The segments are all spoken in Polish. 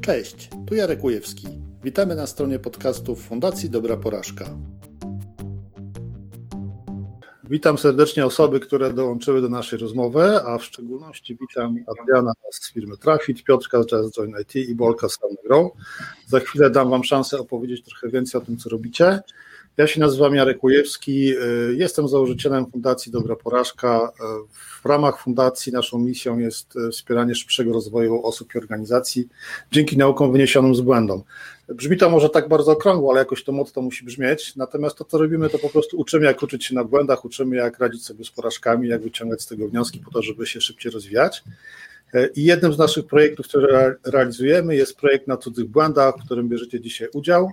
Cześć, tu Jarek Ujewski. Witamy na stronie podcastów Fundacji Dobra Porażka. Witam serdecznie osoby, które dołączyły do naszej rozmowy, a w szczególności witam Adriana z firmy Trafit, Piotrka z Just Join IT i Bolka z Grow. Za chwilę dam Wam szansę opowiedzieć trochę więcej o tym, co robicie. Ja się nazywam Jarek Ujewski, y, jestem założycielem Fundacji Dobra Porażka. W ramach fundacji naszą misją jest y, wspieranie szybszego rozwoju osób i organizacji dzięki naukom wyniesionym z błędom. Brzmi to może tak bardzo okrągło, ale jakoś to motto musi brzmieć. Natomiast to, co robimy, to po prostu uczymy, jak uczyć się na błędach, uczymy, jak radzić sobie z porażkami, jak wyciągać z tego wnioski po to, żeby się szybciej rozwijać. Y, I jednym z naszych projektów, które realizujemy, jest projekt na cudzych błędach, w którym bierzecie dzisiaj udział.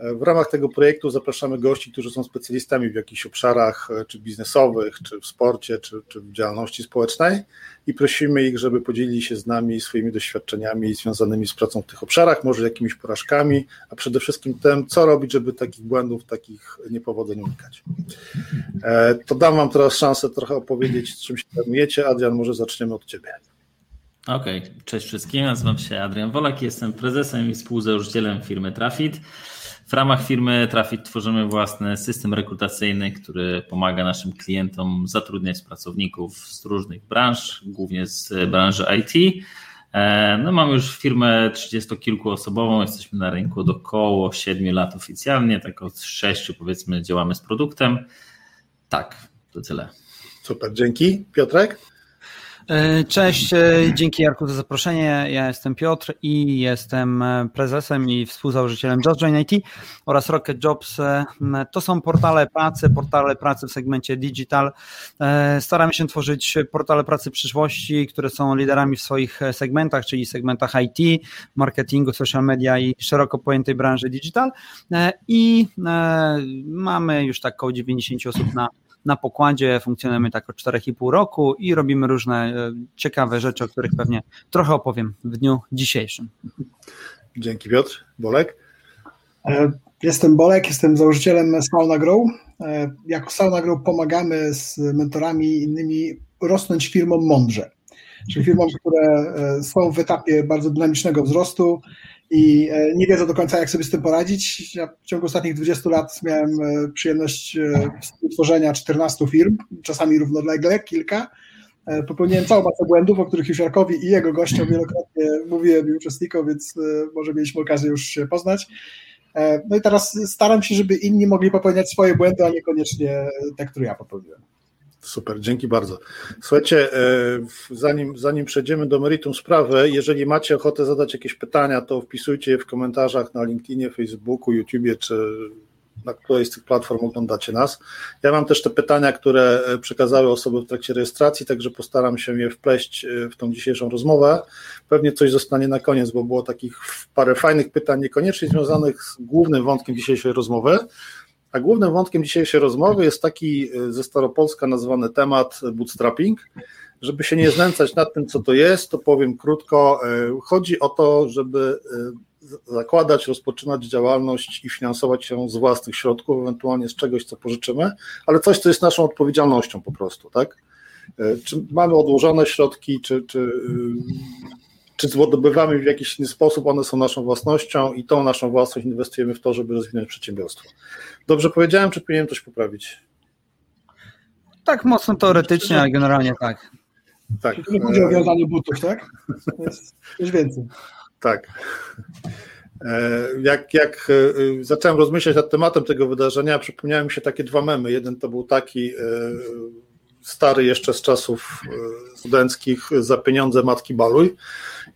W ramach tego projektu zapraszamy gości, którzy są specjalistami w jakichś obszarach, e, czy biznesowych, czy w sporcie, czy, czy w działalności społecznej i prosimy ich, żeby podzielili się z nami swoimi doświadczeniami związanymi z pracą w tych obszarach, może jakimiś porażkami, a przede wszystkim tym, co robić, żeby takich błędów, takich niepowodzeń unikać. E, to dam Wam teraz szansę trochę opowiedzieć, czym się zajmujecie. Adrian, może zaczniemy od Ciebie. Okej, okay. cześć wszystkim, nazywam się Adrian Wolak, jestem prezesem i współzałożycielem firmy Trafit. W ramach firmy Trafit tworzymy własny system rekrutacyjny, który pomaga naszym klientom zatrudniać pracowników z różnych branż, głównie z branży IT. E, no, mamy już firmę 30-kilkuosobową, jesteśmy na rynku do około 7 lat oficjalnie, tak od 6 powiedzmy działamy z produktem. Tak, to tyle. Super, dzięki. Piotrek? E, cześć, e, dzięki Jarku za zaproszenie. Ja jestem Piotr i jestem e, prezesem i współzałożycielem Just Join IT oraz Rocket Jobs. To są portale pracy, portale pracy w segmencie digital. Staramy się tworzyć portale pracy przyszłości, które są liderami w swoich segmentach, czyli segmentach IT, marketingu, social media i szeroko pojętej branży digital. I mamy już tak około 90 osób na na pokładzie, funkcjonujemy tak od 4,5 roku i robimy różne e, ciekawe rzeczy, o których pewnie trochę opowiem w dniu dzisiejszym. Dzięki Piotr. Bolek? E, jestem Bolek, jestem założycielem Sauna Grow. E, jako Sauna Grow pomagamy z mentorami i innymi rosnąć firmom mądrze. Czyli firmom, które są w etapie bardzo dynamicznego wzrostu, i e, nie wiedzą do końca, jak sobie z tym poradzić. Ja w ciągu ostatnich 20 lat miałem e, przyjemność e, utworzenia 14 firm, czasami równolegle, kilka. Popełniłem całą masę błędów, o których już Jarkowi i jego gościom wielokrotnie mówiłem i uczestnikom, więc może mieliśmy okazję już się poznać. No i teraz staram się, żeby inni mogli popełniać swoje błędy, a niekoniecznie te, które ja popełniłem. Super, dzięki bardzo. Słuchajcie, e, zanim, zanim przejdziemy do meritum sprawy, jeżeli macie ochotę zadać jakieś pytania, to wpisujcie je w komentarzach na LinkedInie, Facebooku, YouTubie, czy na której z tych platform oglądacie nas. Ja mam też te pytania, które e, przekazały osoby w trakcie rejestracji, także postaram się je wpleść e, w tą dzisiejszą rozmowę. Pewnie coś zostanie na koniec, bo było takich parę fajnych pytań, niekoniecznie związanych z głównym wątkiem dzisiejszej rozmowy. A głównym wątkiem dzisiejszej rozmowy jest taki e, ze Staropolska nazwany temat bootstrapping. Żeby się nie znęcać nad tym, co to jest, to powiem krótko. E, chodzi o to, żeby e, zakładać, rozpoczynać działalność i finansować ją z własnych środków, ewentualnie z czegoś, co pożyczymy, ale coś, co jest naszą odpowiedzialnością po prostu, tak? Czy mamy odłożone środki, czy, czy czy zdobywamy w jakiś inny sposób, one są naszą własnością i tą naszą własność inwestujemy w to, żeby rozwinąć przedsiębiorstwo. Dobrze powiedziałem, czy powinienem coś poprawić? Tak mocno teoretycznie, ale generalnie tak. Tak. Nie chodzi o wiązanie butów, tak? Jest coś więcej. Tak. E, jak, jak e, zacząłem rozmyślać nad tematem tego wydarzenia, przypomniały mi się takie dwa memy. Jeden to był taki e, stary jeszcze z czasów studenckich za pieniądze matki baluj.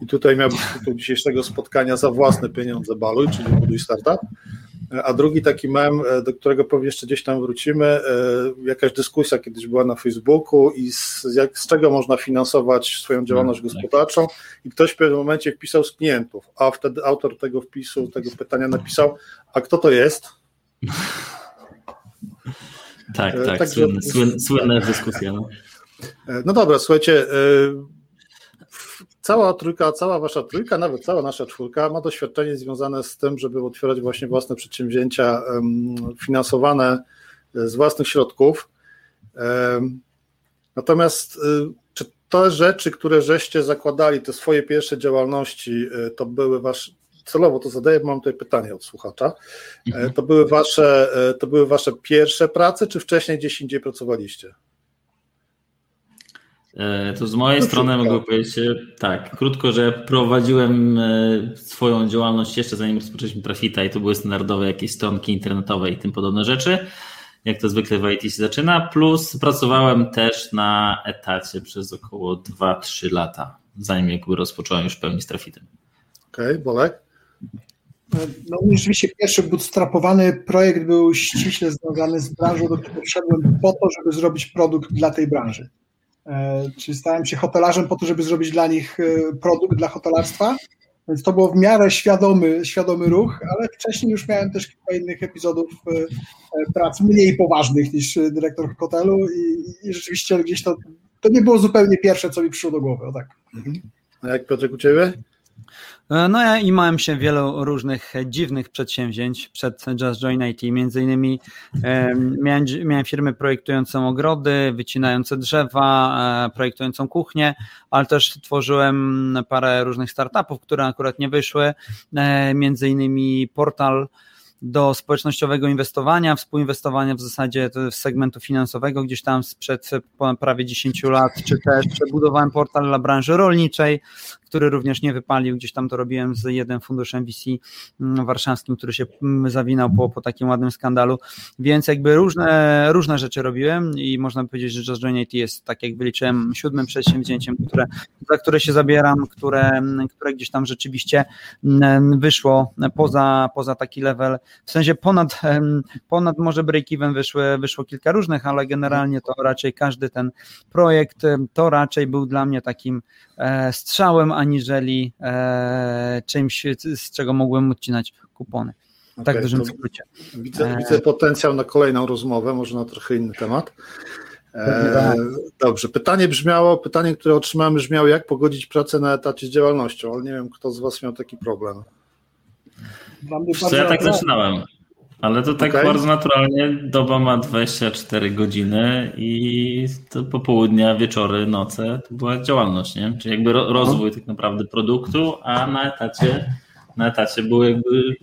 I tutaj miał być tytuł dzisiejszego spotkania za własne pieniądze baluj, czyli buduj startup. A drugi taki mem, do którego pewnie jeszcze gdzieś tam wrócimy, e, jakaś dyskusja kiedyś była na Facebooku i z, jak, z czego można finansować swoją działalność no, gospodarczą i ktoś w pewnym momencie wpisał z klientów, a wtedy autor tego wpisu, tego pytania napisał, a kto to jest? Tak, e, tak, Także... słynna, słynna, słynna dyskusja. No. E, no dobra, słuchajcie, cała trójka, cała wasza trójka, nawet cała nasza czwórka ma doświadczenie związane z tym, żeby otwierać właśnie własne przedsięwzięcia finansowane e, z własnych środków. Natomiast e, czy te rzeczy, które żeście zakładali, te swoje pierwsze działalności, to były wasze, celowo to zadaję, mam tutaj pytanie od słuchacza, mhm. to były wasze, to były wasze pierwsze prace, czy wcześniej gdzieś indziej pracowaliście? E, to z mojej no strony mogę powiedzieć tak, krótko, że prowadziłem e, swoją działalność jeszcze zanim rozpoczęliśmy Trafita i to były standardowe jakieś stronki internetowe i tym podobne rzeczy, jak to zwykle w IT się zaczyna, plus pracowałem też na etacie przez około 2-3 lata, zanim jakby rozpocząłem już w pełni z Trafitem. Okej, okay, Bolek? No rzeczywiście pierwszy bootstrapowany projekt był ściśle związany z branżą, do której wszedłem po to, żeby zrobić produkt dla tej branży. E, czyli stałem się hotelarzem po to, żeby zrobić dla nich e, produkt dla hotelarstwa. Więc to było w miarę świadomy, świadomy ruch, ale wcześniej już miałem też kilka innych epizodów e, prac mniej poważnych niż dyrektor hotelu i, i rzeczywiście gdzieś to, to nie było zupełnie pierwsze, co mi przyszło do głowy. O tak. Mhm. A jak Piotrek u Ciebie? E, no ja imałem się wielu różnych dziwnych przedsięwzięć przed Just Join IT. Między innymi miałem, miałem firmę projektującą ogrody, wycinające drzewa, e, projektującą kuchnię, ale też tworzyłem parę różnych startupów, które akurat nie wyszły. E, między innymi portal do społecznościowego inwestowania, współinwestowania w zasadzie z segmentu finansowego gdzieś tam sprzed prawie 10 lat, czy też budowałem portal dla branży rolniczej, który również nie wypalił. Gdzieś tam to robiłem z jednym funduszem VC mm, warszawskim, który się mm, zawinał po, po takim ładnym skandalu. Więc jakby różne, różne rzeczy robiłem i można powiedzieć, że Just Join IT jest, tak jak wyliczyłem, siódmym przedsięwzięciem, które, za które się zabieram, które, które gdzieś tam rzeczywiście mm, wyszło poza, poza taki level, w sensie ponad, ponad może break-even wyszły, wyszło kilka różnych, ale generalnie to raczej każdy ten projekt, to raczej był dla mnie takim strzałem, a aniżeli e, czymś, z czego mogłem odcinać kupony. Okay, tak w dużym skrócie. Widzę, e, widzę potencjał na kolejną rozmowę, może na trochę inny temat. E, tak. dobrze, pytanie brzmiało, pytanie, które otrzymałem brzmiało, jak pogodzić pracę na etacie z działalnością, ale nie wiem, kto z Was miał taki problem. Co ja tak zaczynałem. Ale to tak okay. bardzo naturalnie doba ma 24 godziny i to popołudnia, wieczory, noce to była działalność, nie? Czyli jakby rozwój tak naprawdę produktu, a na etacie, na etacie było jakby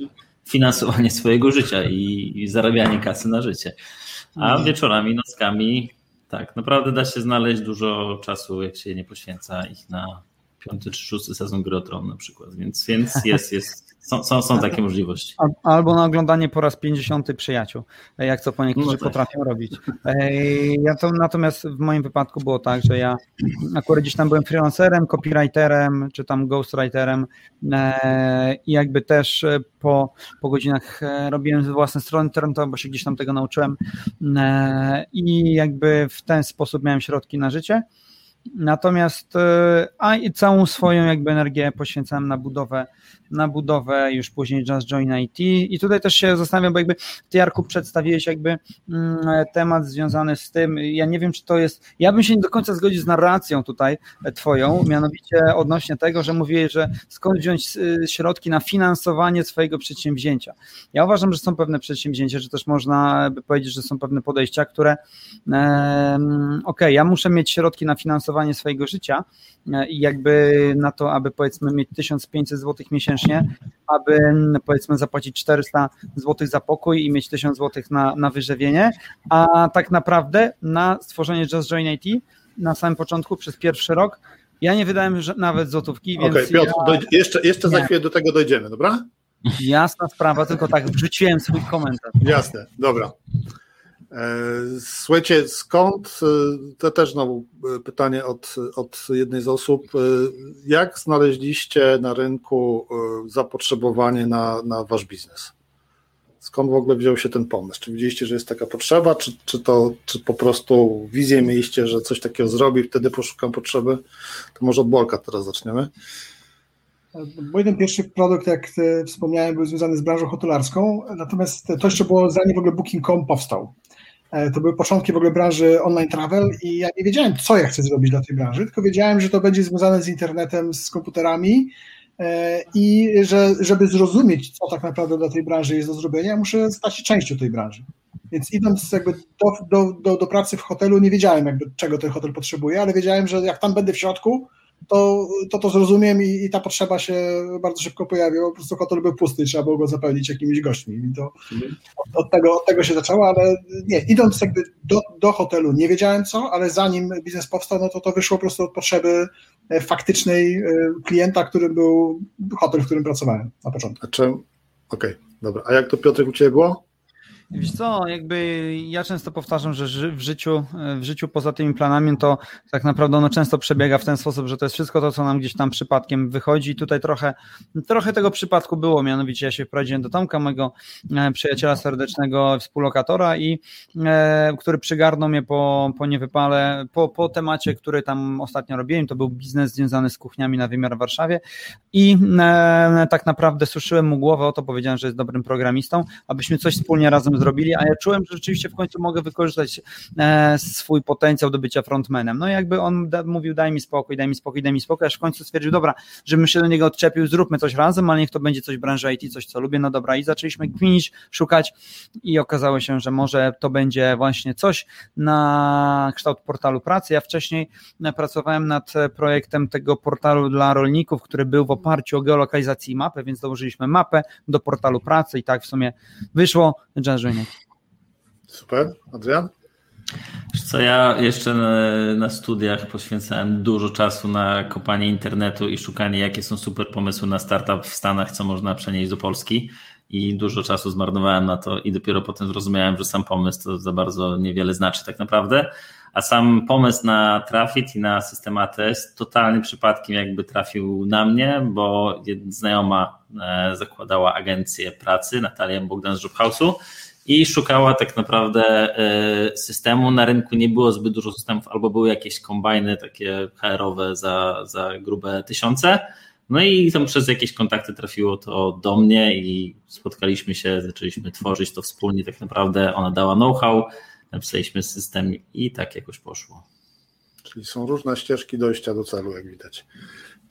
finansowanie swojego życia i, i zarabianie kasy na życie. A mhm. wieczorami, nockami, tak, naprawdę da się znaleźć dużo czasu, jak się nie poświęca ich na piąty czy szósty sezon Gry na przykład, więc, więc jest, jest, są, są, są takie możliwości. Albo na oglądanie po raz 50 przyjaciół, jak co po niektórzy no tak. potrafią robić. Ja to, natomiast w moim wypadku było tak, że ja akurat gdzieś tam byłem freelancerem, copywriterem, czy tam ghostwriterem e, i jakby też po, po godzinach e, robiłem własne strony internetowe, bo się gdzieś tam tego nauczyłem e, i jakby w ten sposób miałem środki na życie. Natomiast a i całą swoją jakby energię poświęcałem na budowę na budowę już później Just Join IT i tutaj też się zastanawiam, bo jakby ty Jarku przedstawiłeś jakby mm, temat związany z tym, ja nie wiem czy to jest, ja bym się nie do końca zgodził z narracją tutaj twoją, mianowicie odnośnie tego, że mówiłeś, że skąd wziąć y, środki na finansowanie swojego przedsięwzięcia. Ja uważam, że są pewne przedsięwzięcia, że też można by powiedzieć, że są pewne podejścia, które e, ok, ja muszę mieć środki na finansowanie swojego życia e, i jakby na to, aby powiedzmy mieć 1500 zł miesięcznie aby powiedzmy zapłacić 400 zł za pokój i mieć 1000 zł na, na wyżywienie, a tak naprawdę na stworzenie Just Join IT na samym początku przez pierwszy rok ja nie wydałem nawet złotówki, więc... Okej, okay, Piotr, ja... jeszcze, jeszcze za chwilę do tego dojdziemy, dobra? Jasna sprawa, tylko tak wrzuciłem swój komentarz. Jasne, dobra. E, słuchajcie, skąd, e, to też znowu e, pytanie od, od jednej z osób, jak znaleźliście na rynku zapotrzebowanie na, na wasz biznes? Skąd w ogóle wziął się ten pomysł? Czy widzieliście, że jest taka potrzeba, czy, czy, to, czy po prostu wizję mieliście, że coś takiego zrobi, wtedy poszukam potrzeby? To może od Bolka teraz zaczniemy. Mój ten pierwszy produkt, jak wspomniałem, był związany z branżą hotelarską, natomiast to jeszcze było zanim w ogóle Booking.com powstał. E, to były początki w ogóle branży online travel i ja nie wiedziałem, co ja chcę zrobić dla tej branży, tylko wiedziałem, że to będzie związane z internetem, z komputerami e, i że żeby zrozumieć, co tak naprawdę dla tej branży jest do zrobienia, muszę stać się częścią tej branży. Więc idąc jakby do, do, do, do pracy w hotelu, nie wiedziałem jakby czego ten hotel potrzebuje, ale wiedziałem, że jak tam będę w środku, to to, to zrozumiem i, i, ta potrzeba się bardzo szybko pojawiła. Po prostu hotel był pusty, trzeba było go zapełnić jakimiś gośćmi. I to, od, od, tego, od tego się zaczęło, ale nie, idąc jakby do, do hotelu nie wiedziałem co, ale zanim biznes powstał, no to to wyszło po prostu od potrzeby e, faktycznej e, klienta, którym był hotel, w którym pracowałem na początku. Okej, okay, dobra. A jak to Piotr u Ciebie było? Wiesz co, jakby ja często powtarzam, że w życiu, w życiu poza tymi planami to tak naprawdę ono często przebiega w ten sposób, że to jest wszystko to, co nam gdzieś tam przypadkiem wychodzi. Tutaj trochę, trochę tego przypadku było, mianowicie ja się wprowadziłem do Tomka, mojego e, przyjaciela serdecznego, współlokatora i e, który przygarnął mnie po, po niewypale, po, po temacie, który tam ostatnio robiłem, to był biznes związany z kuchniami na wymiar w Warszawie i e, tak naprawdę suszyłem mu głowę o to, powiedziałem, że jest dobrym programistą, abyśmy coś wspólnie razem zrobili, a ja czułem, że rzeczywiście w końcu mogę wykorzystać e, swój potencjał do bycia frontmanem. No i jakby on da, mówił, daj mi spokój, daj mi spokój, daj mi spokój, aż w końcu stwierdził, dobra, żebym się do niego odczepił, zróbmy coś razem, ale niech to będzie coś branży IT, coś co lubię, no dobra i zaczęliśmy gwinić, szukać i okazało się, że może to będzie właśnie coś na kształt portalu pracy. Ja wcześniej pracowałem nad projektem tego portalu dla rolników, który był w oparciu o geolokalizację i mapę, więc dołożyliśmy mapę do portalu pracy i tak w sumie wyszło, że Super. Adrian? Co ja jeszcze na, na, studiach poświęcałem dużo czasu na kopanie internetu i szukanie, jakie są super pomysły na startup w Stanach, co można przenieść do Polski. I dużo czasu zmarnowałem na to, i dopiero potem zrozumiałem, że sam pomysł to za bardzo niewiele znaczy tak naprawdę. A sam pomysł na Trafit i na system ATS totalnym przypadkiem jakby trafił na mnie, bo znajoma e, zakładała agencję pracy, Natalia Bogdan z Żubhausu i szukała tak naprawdę e, systemu. Na rynku nie było zbyt dużo systemów, albo były jakieś kombajny takie HR-owe za, za grube tysiące. No i tam przez jakieś kontakty trafiło to do mnie i spotkaliśmy się, zaczęliśmy tworzyć to wspólnie. Tak naprawdę ona dała know-how, napisaliśmy system i tak jakoś poszło. Czyli są różne ścieżki dojścia do celu, jak widać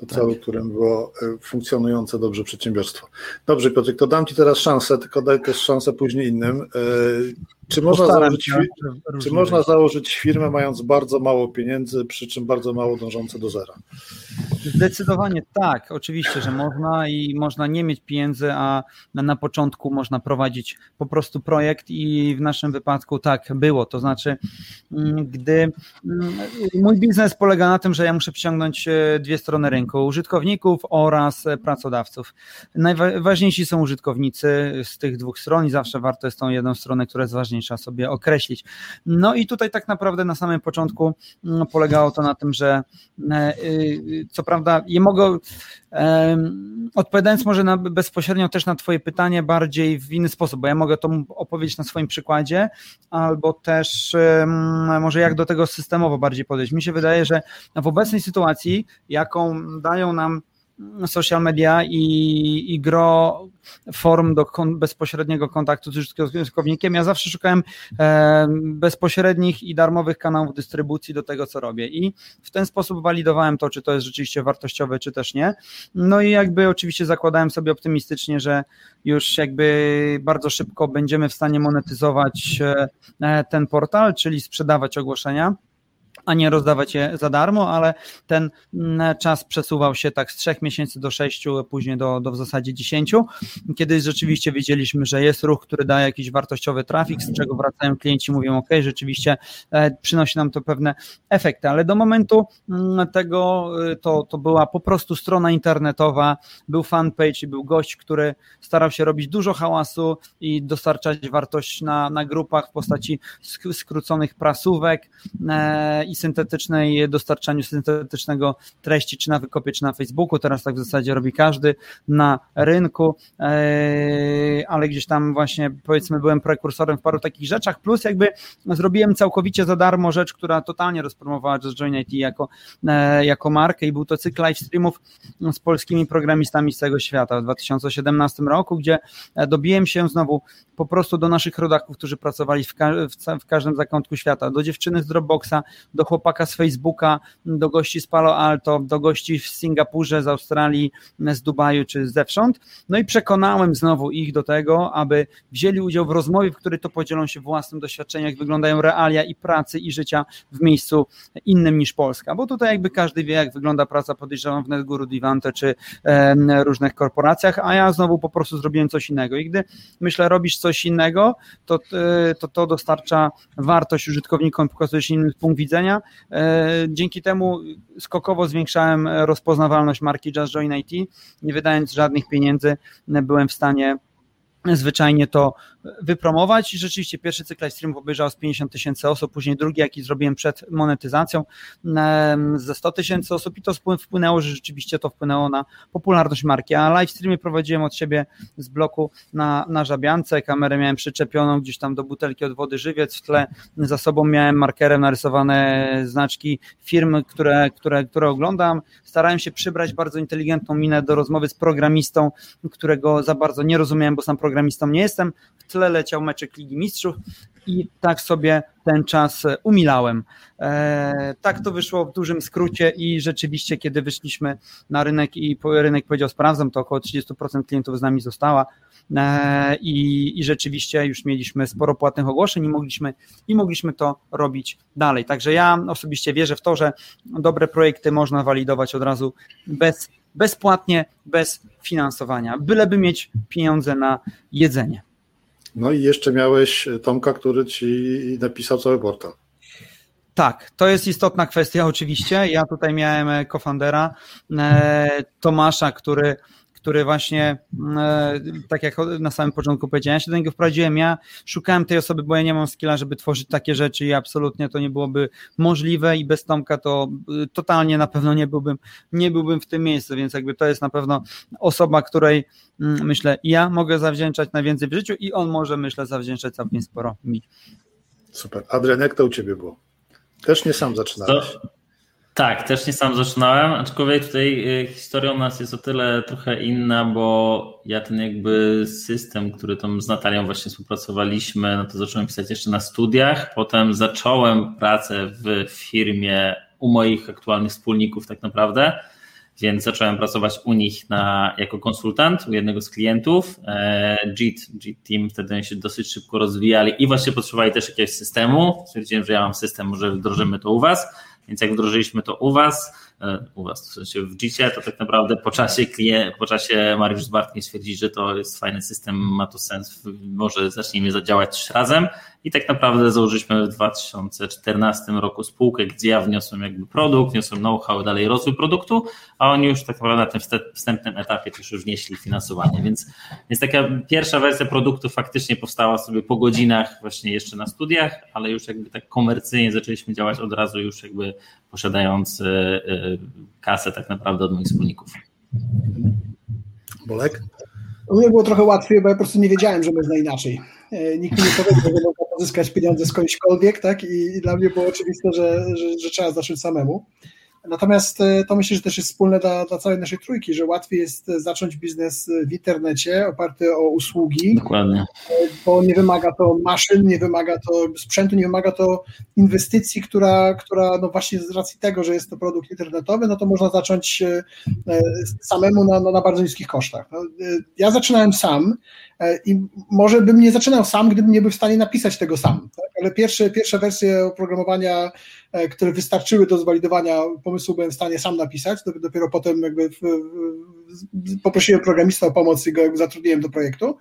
do celu, tak. którym było e, funkcjonujące dobrze przedsiębiorstwo. Dobrze, Piotr, to dam Ci teraz szansę, tylko daj też szansę później innym. E, czy można, założyć, czy można założyć firmę mając bardzo mało pieniędzy, przy czym bardzo mało dążące do zera? Zdecydowanie tak, oczywiście, że można i można nie mieć pieniędzy, a na początku można prowadzić po prostu projekt i w naszym wypadku tak było. To znaczy, mm, gdy mm, mój biznes polega na tym, że ja muszę przyciągnąć e, dwie strony rynku, użytkowników oraz pracodawców. Najważniejsi są użytkownicy z tych dwóch stron i zawsze warto jest tą jedną stronę, która jest ważniejsza sobie określić. No i tutaj tak naprawdę na samym początku mm, polegało to na tym, że e, co prawda, je mogę, odpowiadając może na, bezpośrednio też na Twoje pytanie, bardziej w inny sposób, bo ja mogę to opowiedzieć na swoim przykładzie, albo też może jak do tego systemowo bardziej podejść. Mi się wydaje, że w obecnej sytuacji, jaką dają nam social media i, i gro form do kon, bezpośredniego kontaktu z użytkownikiem. Ja zawsze szukałem e, bezpośrednich i darmowych kanałów dystrybucji do tego, co robię i w ten sposób walidowałem to, czy to jest rzeczywiście wartościowe, czy też nie. No i jakby oczywiście zakładałem sobie optymistycznie, że już jakby bardzo szybko będziemy w stanie monetyzować e, ten portal, czyli sprzedawać ogłoszenia a nie rozdawać je za darmo, ale ten mm, czas przesuwał się tak z trzech miesięcy do sześciu, później do, do w zasadzie dziesięciu, kiedy rzeczywiście widzieliśmy, że jest ruch, który daje jakiś wartościowy trafik, z czego wracają klienci, mówią ok, rzeczywiście e, przynosi nam to pewne efekty, ale do momentu mm, tego e, to, to była po prostu strona internetowa, był fanpage i był gość, który starał się robić dużo hałasu i dostarczać wartość na, na grupach w postaci skróconych prasówek e, i syntetycznej, dostarczaniu syntetycznego treści, czy na wykopie, czy na Facebooku. Teraz tak w zasadzie robi każdy na rynku, e, ale gdzieś tam właśnie powiedzmy byłem prekursorem w paru takich rzeczach, plus jakby zrobiłem całkowicie za darmo rzecz, która totalnie rozpromowała Just Join IT jako, e, jako markę. I był to cykl live streamów z polskimi programistami z całego świata w 2017 roku, gdzie e, dobiłem się znowu po prostu do naszych rodaków, którzy pracowali w, ka w, w każdym zakątku świata, do dziewczyny z Dropboxa, do do chłopaka z Facebooka, do gości z Palo Alto, do gości w Singapurze, z Australii, z Dubaju czy zewsząd. No i przekonałem znowu ich do tego, aby wzięli udział w rozmowie, w której to podzielą się własnym doświadczeniem, jak wyglądają realia i pracy i życia w miejscu innym niż Polska, bo tutaj jakby każdy wie, jak wygląda praca podejrzewam w NetGuru, Divante czy e, różnych korporacjach, a ja znowu po prostu zrobiłem coś innego i gdy myślę, robisz coś innego, to e, to, to dostarcza wartość użytkownikom, pokazujesz inny punkt widzenia. E, dzięki temu skokowo zwiększałem rozpoznawalność marki Just Join IT, nie wydając żadnych pieniędzy, byłem w stanie zwyczajnie to wypromować. I rzeczywiście pierwszy cykl live streamów obejrzało z 50 tysięcy osób, później drugi, jaki zrobiłem przed monetyzacją ze 100 tysięcy osób. I to wpłynęło, że rzeczywiście to wpłynęło na popularność marki, a live streamy prowadziłem od siebie z bloku na, na żabiance, kamerę miałem przyczepioną gdzieś tam do butelki od wody żywiec, w tle. Za sobą miałem markerem narysowane znaczki firm, które, które, które oglądam, starałem się przybrać bardzo inteligentną minę do rozmowy z programistą, którego za bardzo nie rozumiałem, bo sam programistą nie jestem, w tle leciał meczek Ligi Mistrzów i tak sobie ten czas e, umilałem. E, tak to wyszło w dużym skrócie i rzeczywiście, kiedy wyszliśmy na rynek i rynek powiedział sprawdzam, to około 30% klientów z nami została e, i, i rzeczywiście już mieliśmy sporo płatnych ogłoszeń i mogliśmy, i mogliśmy to robić dalej. Także ja osobiście wierzę w to, że dobre projekty można walidować od razu bez bezpłatnie, bez finansowania, byleby mieć pieniądze na jedzenie. No i jeszcze miałeś Tomka, który ci napisał cały portal. Tak, to jest istotna kwestia oczywiście. Ja tutaj miałem co-foundera e, Tomasza, który który właśnie, e, tak jak na samym początku powiedziałem, ja się do niego wprowadziłem, ja szukałem tej osoby, bo ja nie mam skilla, żeby tworzyć takie rzeczy i absolutnie to nie byłoby możliwe i bez Tomka to e, totalnie na pewno nie byłbym, nie byłbym w tym miejscu, więc jakby to jest na pewno osoba, której mm, myślę ja mogę zawdzięczać najwięcej w życiu i on może myślę zawdzięczać całkiem sporo mi. Super. Adrian, jak to u Ciebie było? Też nie sam zaczynałeś. To... Tak, też nie sam zaczynałem, aczkolwiek tutaj y, historia u nas jest o tyle trochę inna, bo ja ten jakby system, który tam z Natalią właśnie współpracowaliśmy, no to zacząłem pisać jeszcze na studiach, potem zacząłem pracę w firmie u moich aktualnych wspólników tak naprawdę, więc zacząłem pracować u nich na, jako konsultant u jednego z klientów. E, JIT, JIT Team wtedy się dosyć szybko rozwijali i właśnie potrzebowali też jakiegoś systemu. Stwierdziłem, że ja mam system, może wdrożymy to u Was więc jak wdrożyliśmy to u Was, u Was, w sensie w JIT-ie, to tak naprawdę po czasie, klient, po czasie Mariusz Zbartnik stwierdzi, że to jest fajny system, ma to sens, może zacznijmy zadziałać razem. I tak naprawdę założyliśmy w 2014 roku spółkę, gdzie ja wniosłem jakby produkt, wniosłem know-how, dalej rozwój produktu, a oni już tak naprawdę na tym wstępnym etapie też już wnieśli finansowanie, więc, więc taka pierwsza wersja produktu faktycznie powstała sobie po godzinach właśnie jeszcze na studiach, ale już jakby tak komercyjnie zaczęliśmy działać od razu już jakby posiadając e, e, kasę tak naprawdę od moich wspólników. Bolek? U mnie było trochę łatwiej, bo ja po prostu nie wiedziałem, że można inaczej. E, nikt mi nie powiedział, że można pozyskać pieniądze skądśkolwiek, tak? I, dla mnie było oczywiste, że, że, że trzeba zacząć samemu. Natomiast e, to myślę, że też jest wspólne dla, dla całej naszej trójki, że łatwiej jest zacząć biznes w internecie oparty o usługi. Dokładnie. Bo nie wymaga to maszyn, nie wymaga to sprzętu, nie wymaga to inwestycji, która, która no właśnie z racji tego, że jest to produkt internetowy, no to można zacząć e, samemu na, na bardzo niskich kosztach. No, ja zaczynałem sam, E, I może bym nie zaczynał sam, gdybym nie był w stanie napisać tego sam. Tak? Ale pierwsze, pierwsze wersje oprogramowania, e, które wystarczyły do zwalidowania pomysłu, byłem w stanie sam napisać. Dopiero potem jakby poprosiłem programistę o pomoc i go zatrudniłem do projektu.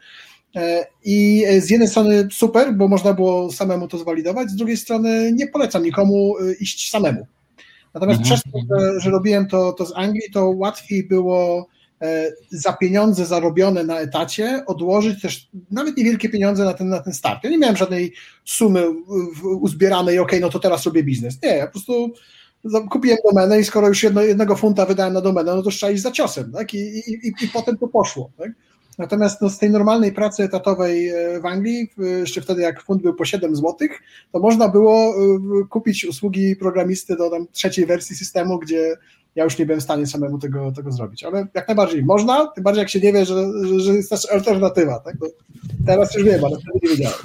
E, I z jednej strony super, bo można było samemu to zwalidować, z drugiej strony nie polecam nikomu iść samemu. Natomiast mhm. przez to, że, że robiłem to, to z Anglii, to łatwiej było E, za pieniądze zarobione na etacie odłożyć też nawet niewielkie pieniądze na ten, na ten start. Ja nie miałem żadnej sumy uzbieranej, ok, no to teraz robię biznes. Nie, ja po prostu kupiłem domenę i skoro już jedno, jednego funta wydałem na domenę, no to trzeba iść za ciosem, tak? I, i, i, i potem to poszło, tak? Natomiast no, z tej normalnej pracy etatowej e, w Anglii, jeszcze wtedy jak fund był po 7 zł, to można było e, kupić usługi programisty do tam trzeciej wersji systemu, gdzie ja już nie byłem w stanie samemu tego, tego zrobić. Ale jak najbardziej można, tym bardziej jak się nie wie, że, że, że jest też alternatywa. Tak? teraz już wiem, ale wtedy nie wiedziałem.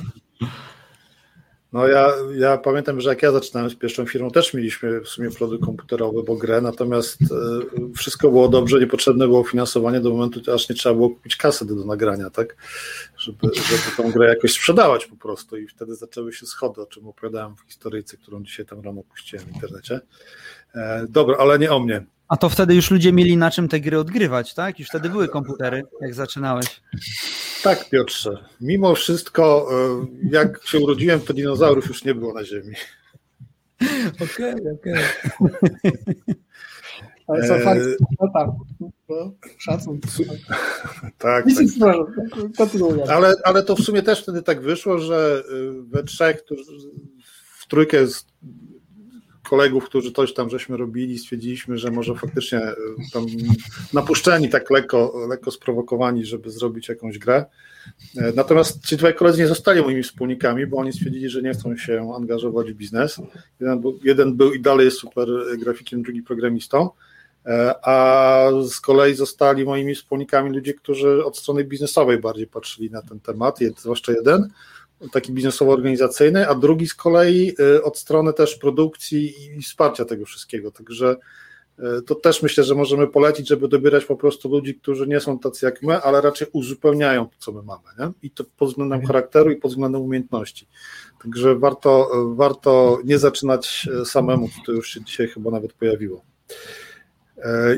No ja, ja pamiętam, że jak ja zaczynałem z pierwszą firmą, też mieliśmy w sumie produkt komputerowy, bo grę, natomiast e, wszystko było dobrze, niepotrzebne było finansowanie do momentu, aż nie trzeba było kupić kasety do nagrania, tak? Żeby, żeby tą grę jakoś sprzedawać po prostu i wtedy zaczęły się schody, o czym opowiadałem w historyjce, którą dzisiaj tam rano puściłem w internecie. E, dobra, ale nie o mnie. A to wtedy już ludzie mieli na czym te gry odgrywać, tak? Już wtedy były komputery, jak zaczynałeś. Tak, Piotrze. Mimo wszystko, e, jak się urodziłem, to dinozaurów już nie było na Ziemi. Okej, okej. Ale co, fakt, no tak, no, szacun. Tak, tak. Ale, ale to w sumie też wtedy tak wyszło, że y, we trzech, w trójkę z kolegów, którzy coś tam żeśmy robili, stwierdziliśmy, że może faktycznie y, tam napuszczeni, tak lekko, lekko sprowokowani, żeby zrobić jakąś grę. E, natomiast ci dwaj koledzy nie zostali moimi wspólnikami, bo oni stwierdzili, że nie chcą się angażować w biznes. Jeden był, jeden był i dalej jest super grafikiem, drugi programistą. E, a z kolei zostali moimi wspólnikami ludzie, którzy od strony biznesowej bardziej patrzyli na ten temat, zwłaszcza jeden, taki biznesowo-organizacyjny, a drugi z kolei e, od strony też produkcji i wsparcia tego wszystkiego. Także e, to też myślę, że możemy polecić, żeby dobierać po prostu ludzi, którzy nie są tacy jak my, ale raczej uzupełniają to, co my mamy. Nie? I to pod względem mhm. charakteru i pod względem umiejętności. Także warto, warto nie zaczynać samemu, to już się dzisiaj chyba nawet pojawiło.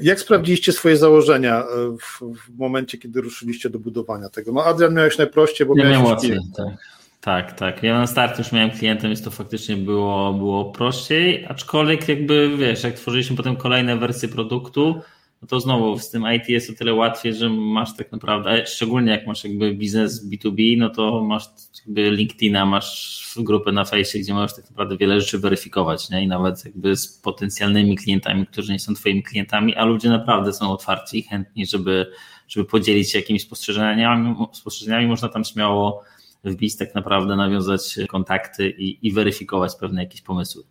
Jak sprawdziliście swoje założenia w, w, momencie, kiedy ruszyliście do budowania tego? No Adrian miałeś najprościej, bo ja miałeś łatwiej, tak. Tak, tak. Ja na start już miałem klientem, więc to faktycznie było, było prościej, aczkolwiek jakby, wiesz, jak tworzyliśmy potem kolejne wersje produktu, no to znowu z tym IT jest o tyle łatwiej, że masz tak naprawdę, szczególnie jak masz jakby biznes B2B, no to masz jakby LinkedIna, masz grupę na fejsie, gdzie możesz tak naprawdę wiele rzeczy weryfikować, nie? I nawet jakby z potencjalnymi klientami, którzy nie są twoimi klientami, a ludzie naprawdę są otwarci i chętni, żeby, żeby podzielić się jakimiś spostrzeżeniami, spostrzeżeniami, można tam śmiało wbić tak naprawdę, nawiązać kontakty i, i weryfikować pewne jakieś pomysły.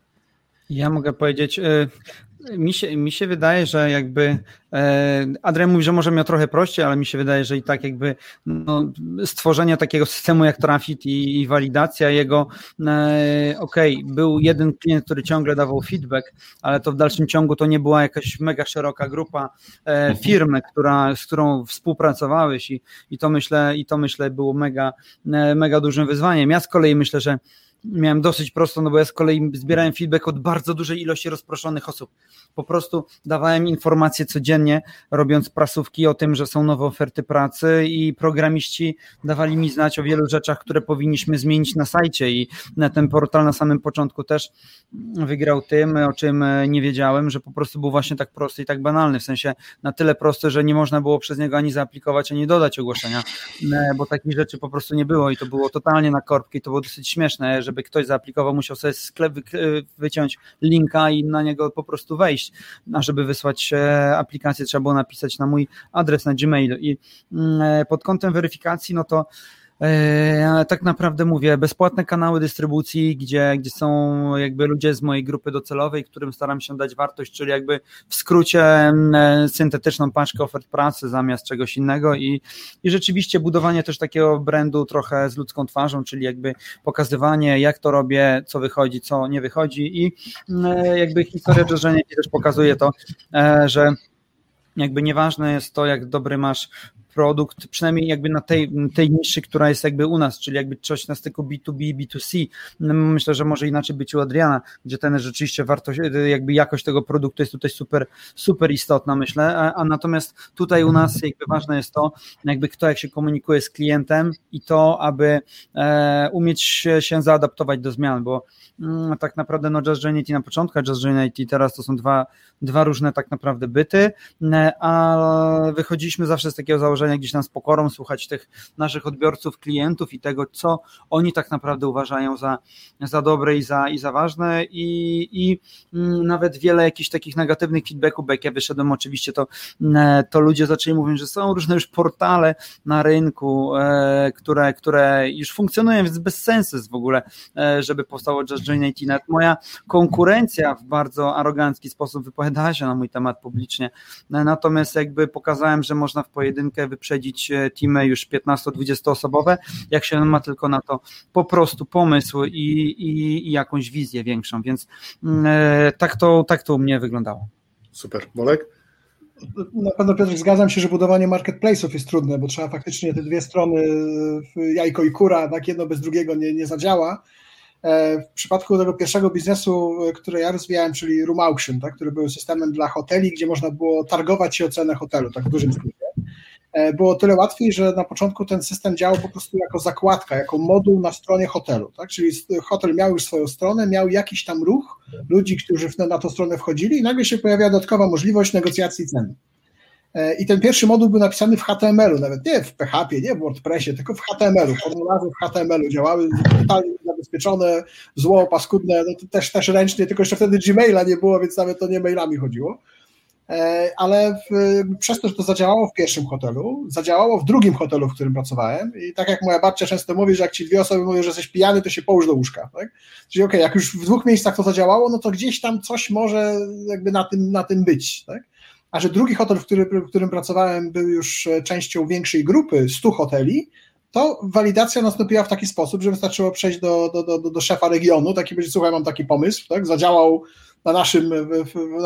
Ja mogę powiedzieć, y, mi się, mi się wydaje, że jakby e, Adrian mówi, że może miał trochę prościej, ale mi się wydaje, że i tak jakby no, stworzenie takiego systemu jak Trafit i, i walidacja jego, e, okej, okay, był jeden klient, który ciągle dawał feedback, ale to w dalszym ciągu to nie była jakaś mega szeroka grupa e, mhm. firmy, która, z którą współpracowałeś i, i to myślę, i to myślę było mega, e, mega dużym wyzwaniem. Ja z kolei myślę, że miałem dosyć prosto, no bo ja z kolei zbierałem feedback od bardzo dużej ilości rozproszonych osób. Po prostu dawałem informacje codziennie, robiąc prasówki o tym, że są nowe oferty pracy i programiści dawali mi znać o wielu rzeczach, które powinniśmy zmienić na sajcie i na ten portal na samym początku też wygrał tym, o czym nie wiedziałem, że po prostu był właśnie tak prosty i tak banalny, w sensie na tyle prosty, że nie można było przez niego ani zaaplikować, ani dodać ogłoszenia, bo takich rzeczy po prostu nie było i to było totalnie na korbki, to było dosyć śmieszne, że żeby ktoś zaaplikował, musiał sobie sklep wyciąć linka i na niego po prostu wejść. A żeby wysłać e, aplikację, trzeba było napisać na mój adres na Gmail. I mm, e, pod kątem weryfikacji, no to E, tak naprawdę mówię, bezpłatne kanały dystrybucji, gdzie, gdzie są jakby ludzie z mojej grupy docelowej, którym staram się dać wartość, czyli jakby w skrócie e, syntetyczną paczkę ofert pracy zamiast czegoś innego i, i rzeczywiście budowanie też takiego brandu trochę z ludzką twarzą, czyli jakby pokazywanie, jak to robię, co wychodzi, co nie wychodzi i e, jakby historia drżenia też pokazuje to, że jakby nieważne jest to, jak dobry masz produkt, przynajmniej jakby na tej, tej niszy, która jest jakby u nas, czyli jakby coś na styku B2B, B2C. No, myślę, że może inaczej być u Adriana, gdzie ten rzeczywiście wartość, jakby jakość tego produktu jest tutaj super, super istotna, myślę, a, a natomiast tutaj u nas jakby ważne jest to, jakby kto jak się komunikuje z klientem i to, aby e, umieć się, się zaadaptować do zmian, bo mm, tak naprawdę no Just Join na początku, Just Join teraz to są dwa, dwa różne tak naprawdę byty, e, a wychodziliśmy zawsze z takiego założenia, gdzieś tam z pokorą słuchać tych naszych odbiorców, klientów i tego, co oni tak naprawdę uważają za, za dobre i za, i za ważne i, i mm, nawet wiele jakichś takich negatywnych feedbacków, jak ja wyszedłem oczywiście, to, mm, to ludzie zaczęli mówić, że są różne już portale na rynku, e, które, które już funkcjonują, więc bez sensu jest w ogóle, e, żeby powstało Just Join IT. Nawet moja konkurencja w bardzo arogancki sposób wypowiadała się na mój temat publicznie, natomiast jakby pokazałem, że można w pojedynkę wyprzedzić teamy już 15-20 osobowe, jak się ma tylko na to po prostu pomysł i, i, i jakąś wizję większą, więc mm, tak to, tak to u mnie wyglądało. Super. Bolek? Na pewno Piotr, zgadzam się, że budowanie marketplace'ów jest trudne, bo trzeba faktycznie te dwie strony, jajko i kura, tak jedno bez drugiego nie, nie zadziała. E, w przypadku tego pierwszego biznesu, który ja rozwijałem, czyli Room Auction, tak, który był systemem dla hoteli, gdzie można było targować się o cenę hotelu, tak w dużym skrócie. E, było tyle łatwiej, że na początku ten system działał po prostu jako zakładka, jako moduł na stronie hotelu. Tak? Czyli hotel miał już swoją stronę, miał jakiś tam ruch ludzi, którzy na tą stronę wchodzili, i nagle się pojawia dodatkowa możliwość negocjacji ceny. E, I ten pierwszy moduł był napisany w HTML-u, nawet nie w PHP, nie w WordPressie, tylko w HTML-u. Formularze w HTML-u działały totalnie zabezpieczone, zło, paskudne, no to też, też ręcznie, tylko jeszcze wtedy Gmaila nie było, więc nawet to nie mailami chodziło. E, ale w, przez to, że to zadziałało w pierwszym hotelu, zadziałało w drugim hotelu, w którym pracowałem i tak jak moja babcia często mówi, że jak ci dwie osoby mówią, że jesteś pijany, to się połóż do łóżka, tak? Czyli okej, okay, jak już w dwóch miejscach to zadziałało, no to gdzieś tam coś może jakby na tym, na tym być, tak? A że drugi hotel, w, który, w którym pracowałem, był już częścią większej grupy 100 hoteli, to walidacja nastąpiła w taki sposób, że wystarczyło przejść do, do, do, do szefa regionu, taki będzie, słuchaj, mam taki pomysł, tak? zadziałał na naszym,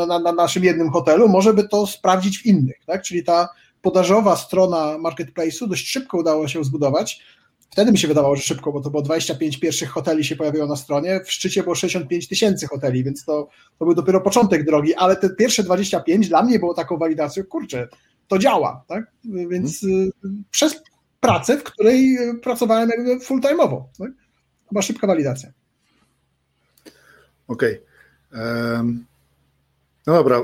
na, na, naszym jednym hotelu, może by to sprawdzić w innych, tak? Czyli ta podażowa strona marketplace'u dość szybko udało się zbudować. Wtedy mi się wydawało, że szybko, bo to było 25 pierwszych hoteli się pojawiło na stronie, w szczycie było 65 tysięcy hoteli, więc to, to był dopiero początek drogi, ale te pierwsze 25 dla mnie było taką walidacją, kurczę, to działa, tak? Więc hmm. przez pracę, w której pracowałem jakby full-time'owo, tak? Chyba szybka walidacja. Okej. Okay. No dobra, e,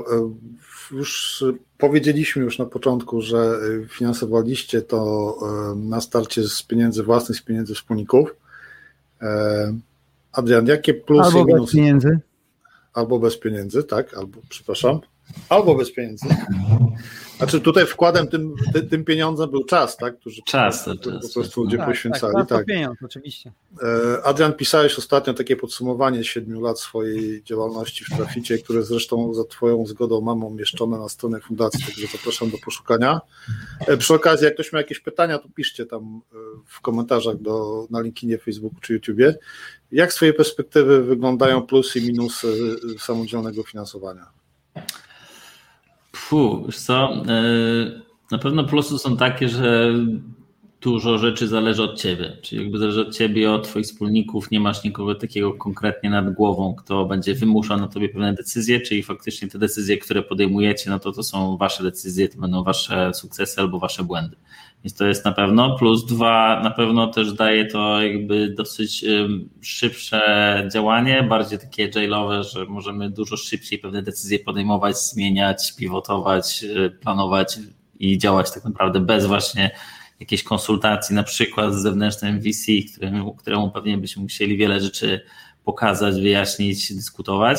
już powiedzieliśmy już na początku, że finansowaliście to na starcie z pieniędzy własnych, z pieniędzy wspólników. Adrian, jakie plusy albo i minusy? Bez pieniędzy. Albo bez pieniędzy, tak, albo, przepraszam, albo bez pieniędzy. Znaczy tutaj wkładem tym, tym pieniądzem był czas, tak? Którzy czas, po, czas, po prostu ludzie tak, poświęcali. Tak, tak. pieniądz, oczywiście. E, Adrian, pisałeś ostatnio takie podsumowanie siedmiu lat swojej działalności w Traficie, które zresztą za Twoją zgodą mam umieszczone na stronie fundacji, także zapraszam do poszukania. E, przy okazji, jak ktoś ma jakieś pytania, to piszcie tam e, w komentarzach do, na linkinie Facebooku czy YouTubie. Jak z Twojej perspektywy wyglądają plusy i minusy samodzielnego finansowania? Fu, wiesz co, e, na pewno plusy są takie, że dużo rzeczy zależy od ciebie, czyli jakby zależy od ciebie, od twoich wspólników, nie masz nikogo takiego konkretnie nad głową, kto będzie wymuszał na tobie pewne decyzje, czyli faktycznie te decyzje, które podejmujecie, no to to są wasze decyzje, to będą wasze sukcesy albo wasze błędy. Więc to jest na pewno. Plus dwa, na pewno też daje to jakby dosyć szybsze działanie, bardziej takie agile'owe, że możemy dużo szybciej pewne decyzje podejmować, zmieniać, pivotować, y, planować i działać tak naprawdę bez właśnie jakiejś konsultacji, na przykład z zewnętrznym VC, któremu, któremu pewnie byśmy musieli wiele rzeczy pokazać, wyjaśnić, dyskutować.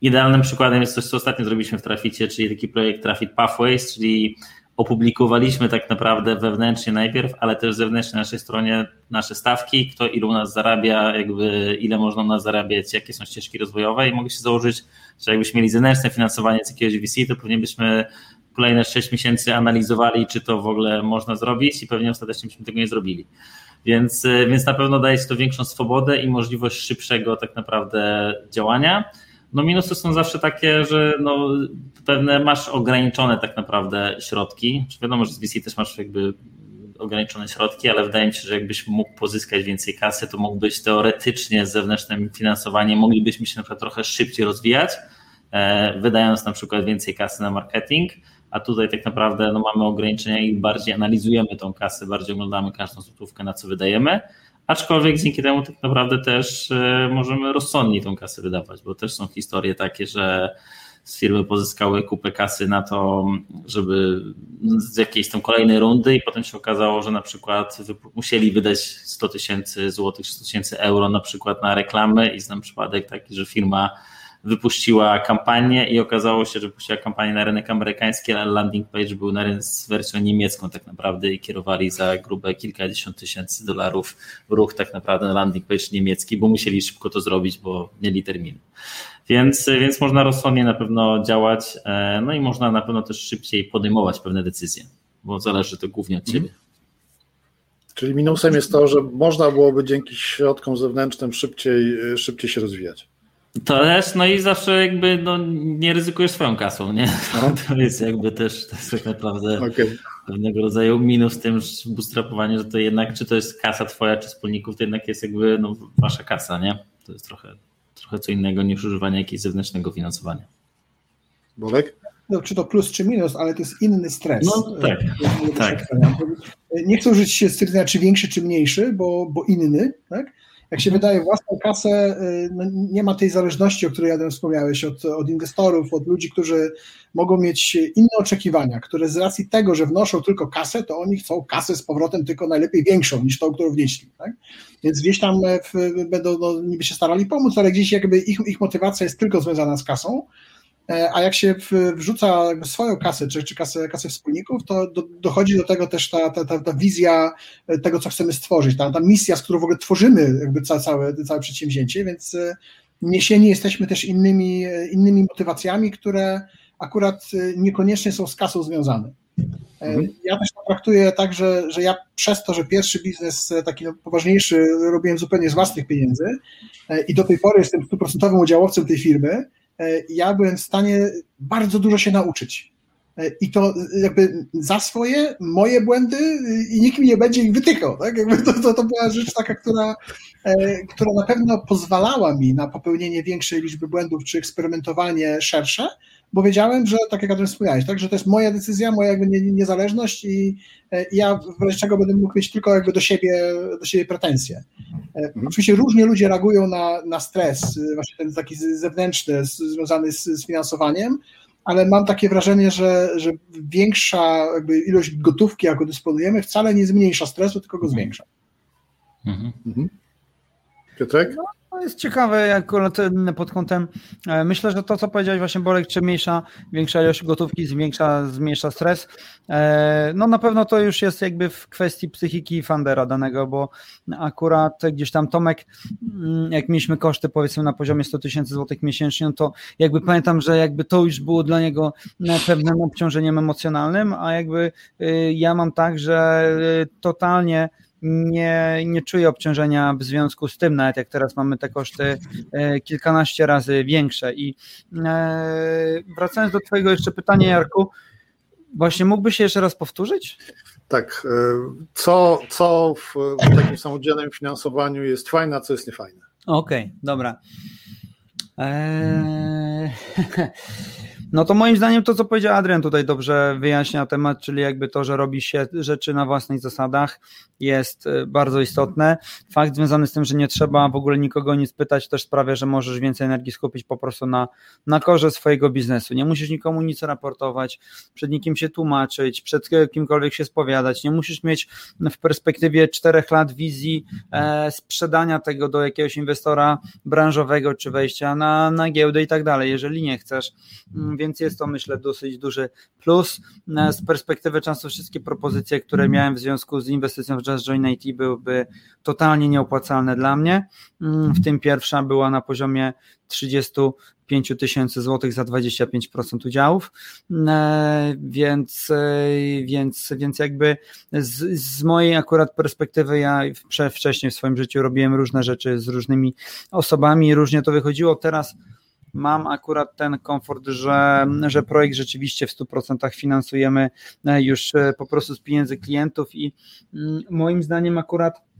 Idealnym przykładem jest coś, co ostatnio zrobiliśmy w Traficie, czyli taki projekt Trafit Pathways, czyli opublikowaliśmy tak naprawdę wewnętrznie najpierw, ale też zewnętrznie na naszej stronie nasze stawki, kto ilu u nas zarabia, jakby ile można u nas zarabiać, jakie są ścieżki rozwojowe i mogę się założyć, że jakbyśmy mieli zewnętrzne finansowanie z jakiegoś VC, to pewnie byśmy kolejne 6 miesięcy analizowali, czy to w ogóle można zrobić i pewnie ostatecznie byśmy tego nie zrobili. Więc, więc na pewno daje się to większą swobodę i możliwość szybszego tak naprawdę działania. No minusy są zawsze takie, że no, pewne masz ograniczone tak naprawdę środki. Wiadomo, że z VC też masz jakby ograniczone środki, ale wydaje mi się, że jakbyś mógł pozyskać więcej kasy, to mógłbyś teoretycznie z zewnętrznym finansowaniem, moglibyśmy się na przykład trochę szybciej rozwijać, e, wydając na przykład więcej kasy na marketing, a tutaj tak naprawdę no, mamy ograniczenia i bardziej analizujemy tą kasę, bardziej oglądamy każdą złotówkę, na co wydajemy, Aczkolwiek dzięki temu tak naprawdę też e, możemy rozsądniej tą kasę wydawać, bo też są historie takie, że z firmy pozyskały kupę kasy na to, żeby z jakiejś tam kolejnej rundy i potem się okazało, że na przykład musieli wydać 100 tysięcy złotych, 100 tysięcy euro na przykład na reklamy i znam przypadek taki, że firma wypuściła kampanię i okazało się, że wypuściła kampanię na rynek amerykański, ale landing page był na rynek z wersją niemiecką tak naprawdę i kierowali za grube kilkadziesiąt tysięcy dolarów ruch tak naprawdę na landing page niemiecki, bo musieli szybko to zrobić, bo mieli termin. Więc, więc można rozsądnie na pewno działać, e, no i można na pewno też szybciej podejmować pewne decyzje. bo zależy to głównie od ciebie. Czyli minusem jest to, że można byłoby dzięki środkom zewnętrznym szybciej, szybciej się rozwijać. To też, no i zawsze jakby no, nie ryzykujesz swoją kasą, nie? No. To jest jakby też to jest tak naprawdę okay. pewnego rodzaju minus w tym bootstrapowanie, że to jednak, czy to jest kasa twoja, czy wspólników, to jednak jest jakby no, wasza kasa, nie? To jest trochę, trochę co innego niż używanie jakiegoś zewnętrznego finansowania. Bolek? No, czy to plus, czy minus, ale to jest inny stres. No tak, tak. Nie chcę użyć stwierdzenia, czy większy, czy mniejszy, bo, bo inny, tak? Jak się wydaje własną kasę, y, no nie ma tej zależności, o której Adam wspomniałeś, od, od inwestorów, od ludzi, którzy mogą mieć inne oczekiwania, które z racji tego, że wnoszą tylko kasę, to oni chcą kasę z powrotem tylko najlepiej większą niż tą, którą wnieśli. Tak? Więc gdzieś tam e, w, będą no, niby się starali pomóc, ale gdzieś jakby ich, ich motywacja jest tylko związana z kasą, a jak się wrzuca swoją kasę, czy, czy kasę, kasę wspólników, to do, dochodzi do tego też ta, ta, ta, ta wizja tego, co chcemy stworzyć, ta, ta misja, z którą w ogóle tworzymy jakby całe, całe, całe przedsięwzięcie, więc e, niesieni jesteśmy też innymi, innymi motywacjami, które akurat e, niekoniecznie są z kasą związane. Mhm. Ja też to traktuję tak, że, że ja przez to, że pierwszy biznes taki no, poważniejszy robiłem zupełnie z własnych pieniędzy i do tej pory jestem stuprocentowym udziałowcem tej firmy, E, ja byłem w stanie bardzo dużo się nauczyć. E, I to jakby za swoje, moje błędy i nikt mi nie będzie ich wytykał. Tak? To, to, to była rzecz taka, która, e, która na pewno pozwalała mi na popełnienie większej liczby błędów czy eksperymentowanie szersze, bo wiedziałem, że tak jak o tym wspomniałeś, tak, że to jest moja decyzja, moja jakby niezależność i, i ja w razie czego będę mógł mieć tylko jakby do siebie, do siebie pretensje. Mhm. Oczywiście różnie ludzie reagują na, na stres, właśnie ten taki zewnętrzny, związany z, z finansowaniem, ale mam takie wrażenie, że, że większa jakby ilość gotówki, jaką dysponujemy, wcale nie zmniejsza stresu, tylko go zwiększa. Mhm. Mhm. Piotrek? No, to jest ciekawe jak pod kątem, e, myślę, że to co powiedziałeś właśnie Borek, czy mniejsza, większa ilość gotówki zwiększa, zmniejsza stres, e, no na pewno to już jest jakby w kwestii psychiki fundera danego, bo akurat gdzieś tam Tomek, mm, jak mieliśmy koszty powiedzmy na poziomie 100 tysięcy złotych miesięcznie, no to jakby pamiętam, że jakby to już było dla niego pewnym obciążeniem emocjonalnym, a jakby ja mam tak, że totalnie nie, nie czuję obciążenia w związku z tym, nawet jak teraz mamy te koszty e, kilkanaście razy większe. I e, wracając do Twojego jeszcze pytania, Jarku, właśnie mógłbyś się jeszcze raz powtórzyć? Tak. E, co, co w, w takim samodzielnym finansowaniu jest fajne, a co jest niefajne? Okej, okay, dobra. Eee... No to moim zdaniem to, co powiedział Adrian tutaj dobrze wyjaśnia temat, czyli jakby to, że robi się rzeczy na własnych zasadach jest y, bardzo istotne. Fakt związany z tym, że nie trzeba w ogóle nikogo nic pytać też sprawia, że możesz więcej energii skupić po prostu na, na korze swojego biznesu. Nie musisz nikomu nic raportować, przed nikim się tłumaczyć, przed kimkolwiek się spowiadać. Nie musisz mieć w perspektywie czterech lat wizji e, sprzedania tego do jakiegoś inwestora branżowego, czy wejścia na, na giełdę i tak dalej, jeżeli nie chcesz mm, więc jest to myślę dosyć duży plus. E, z perspektywy czasu wszystkie propozycje, które miałem w związku z inwestycją w Just Join IT byłyby totalnie nieopłacalne dla mnie, mm, w tym pierwsza była na poziomie 35 tysięcy złotych za 25% udziałów, e, więc, e, więc, więc jakby z, z mojej akurat perspektywy ja wcześniej w swoim życiu robiłem różne rzeczy z różnymi osobami, różnie to wychodziło, teraz mam akurat ten komfort, że, że projekt rzeczywiście w 100% finansujemy e, już e, po prostu z pieniędzy klientów i mm, moim zdaniem akurat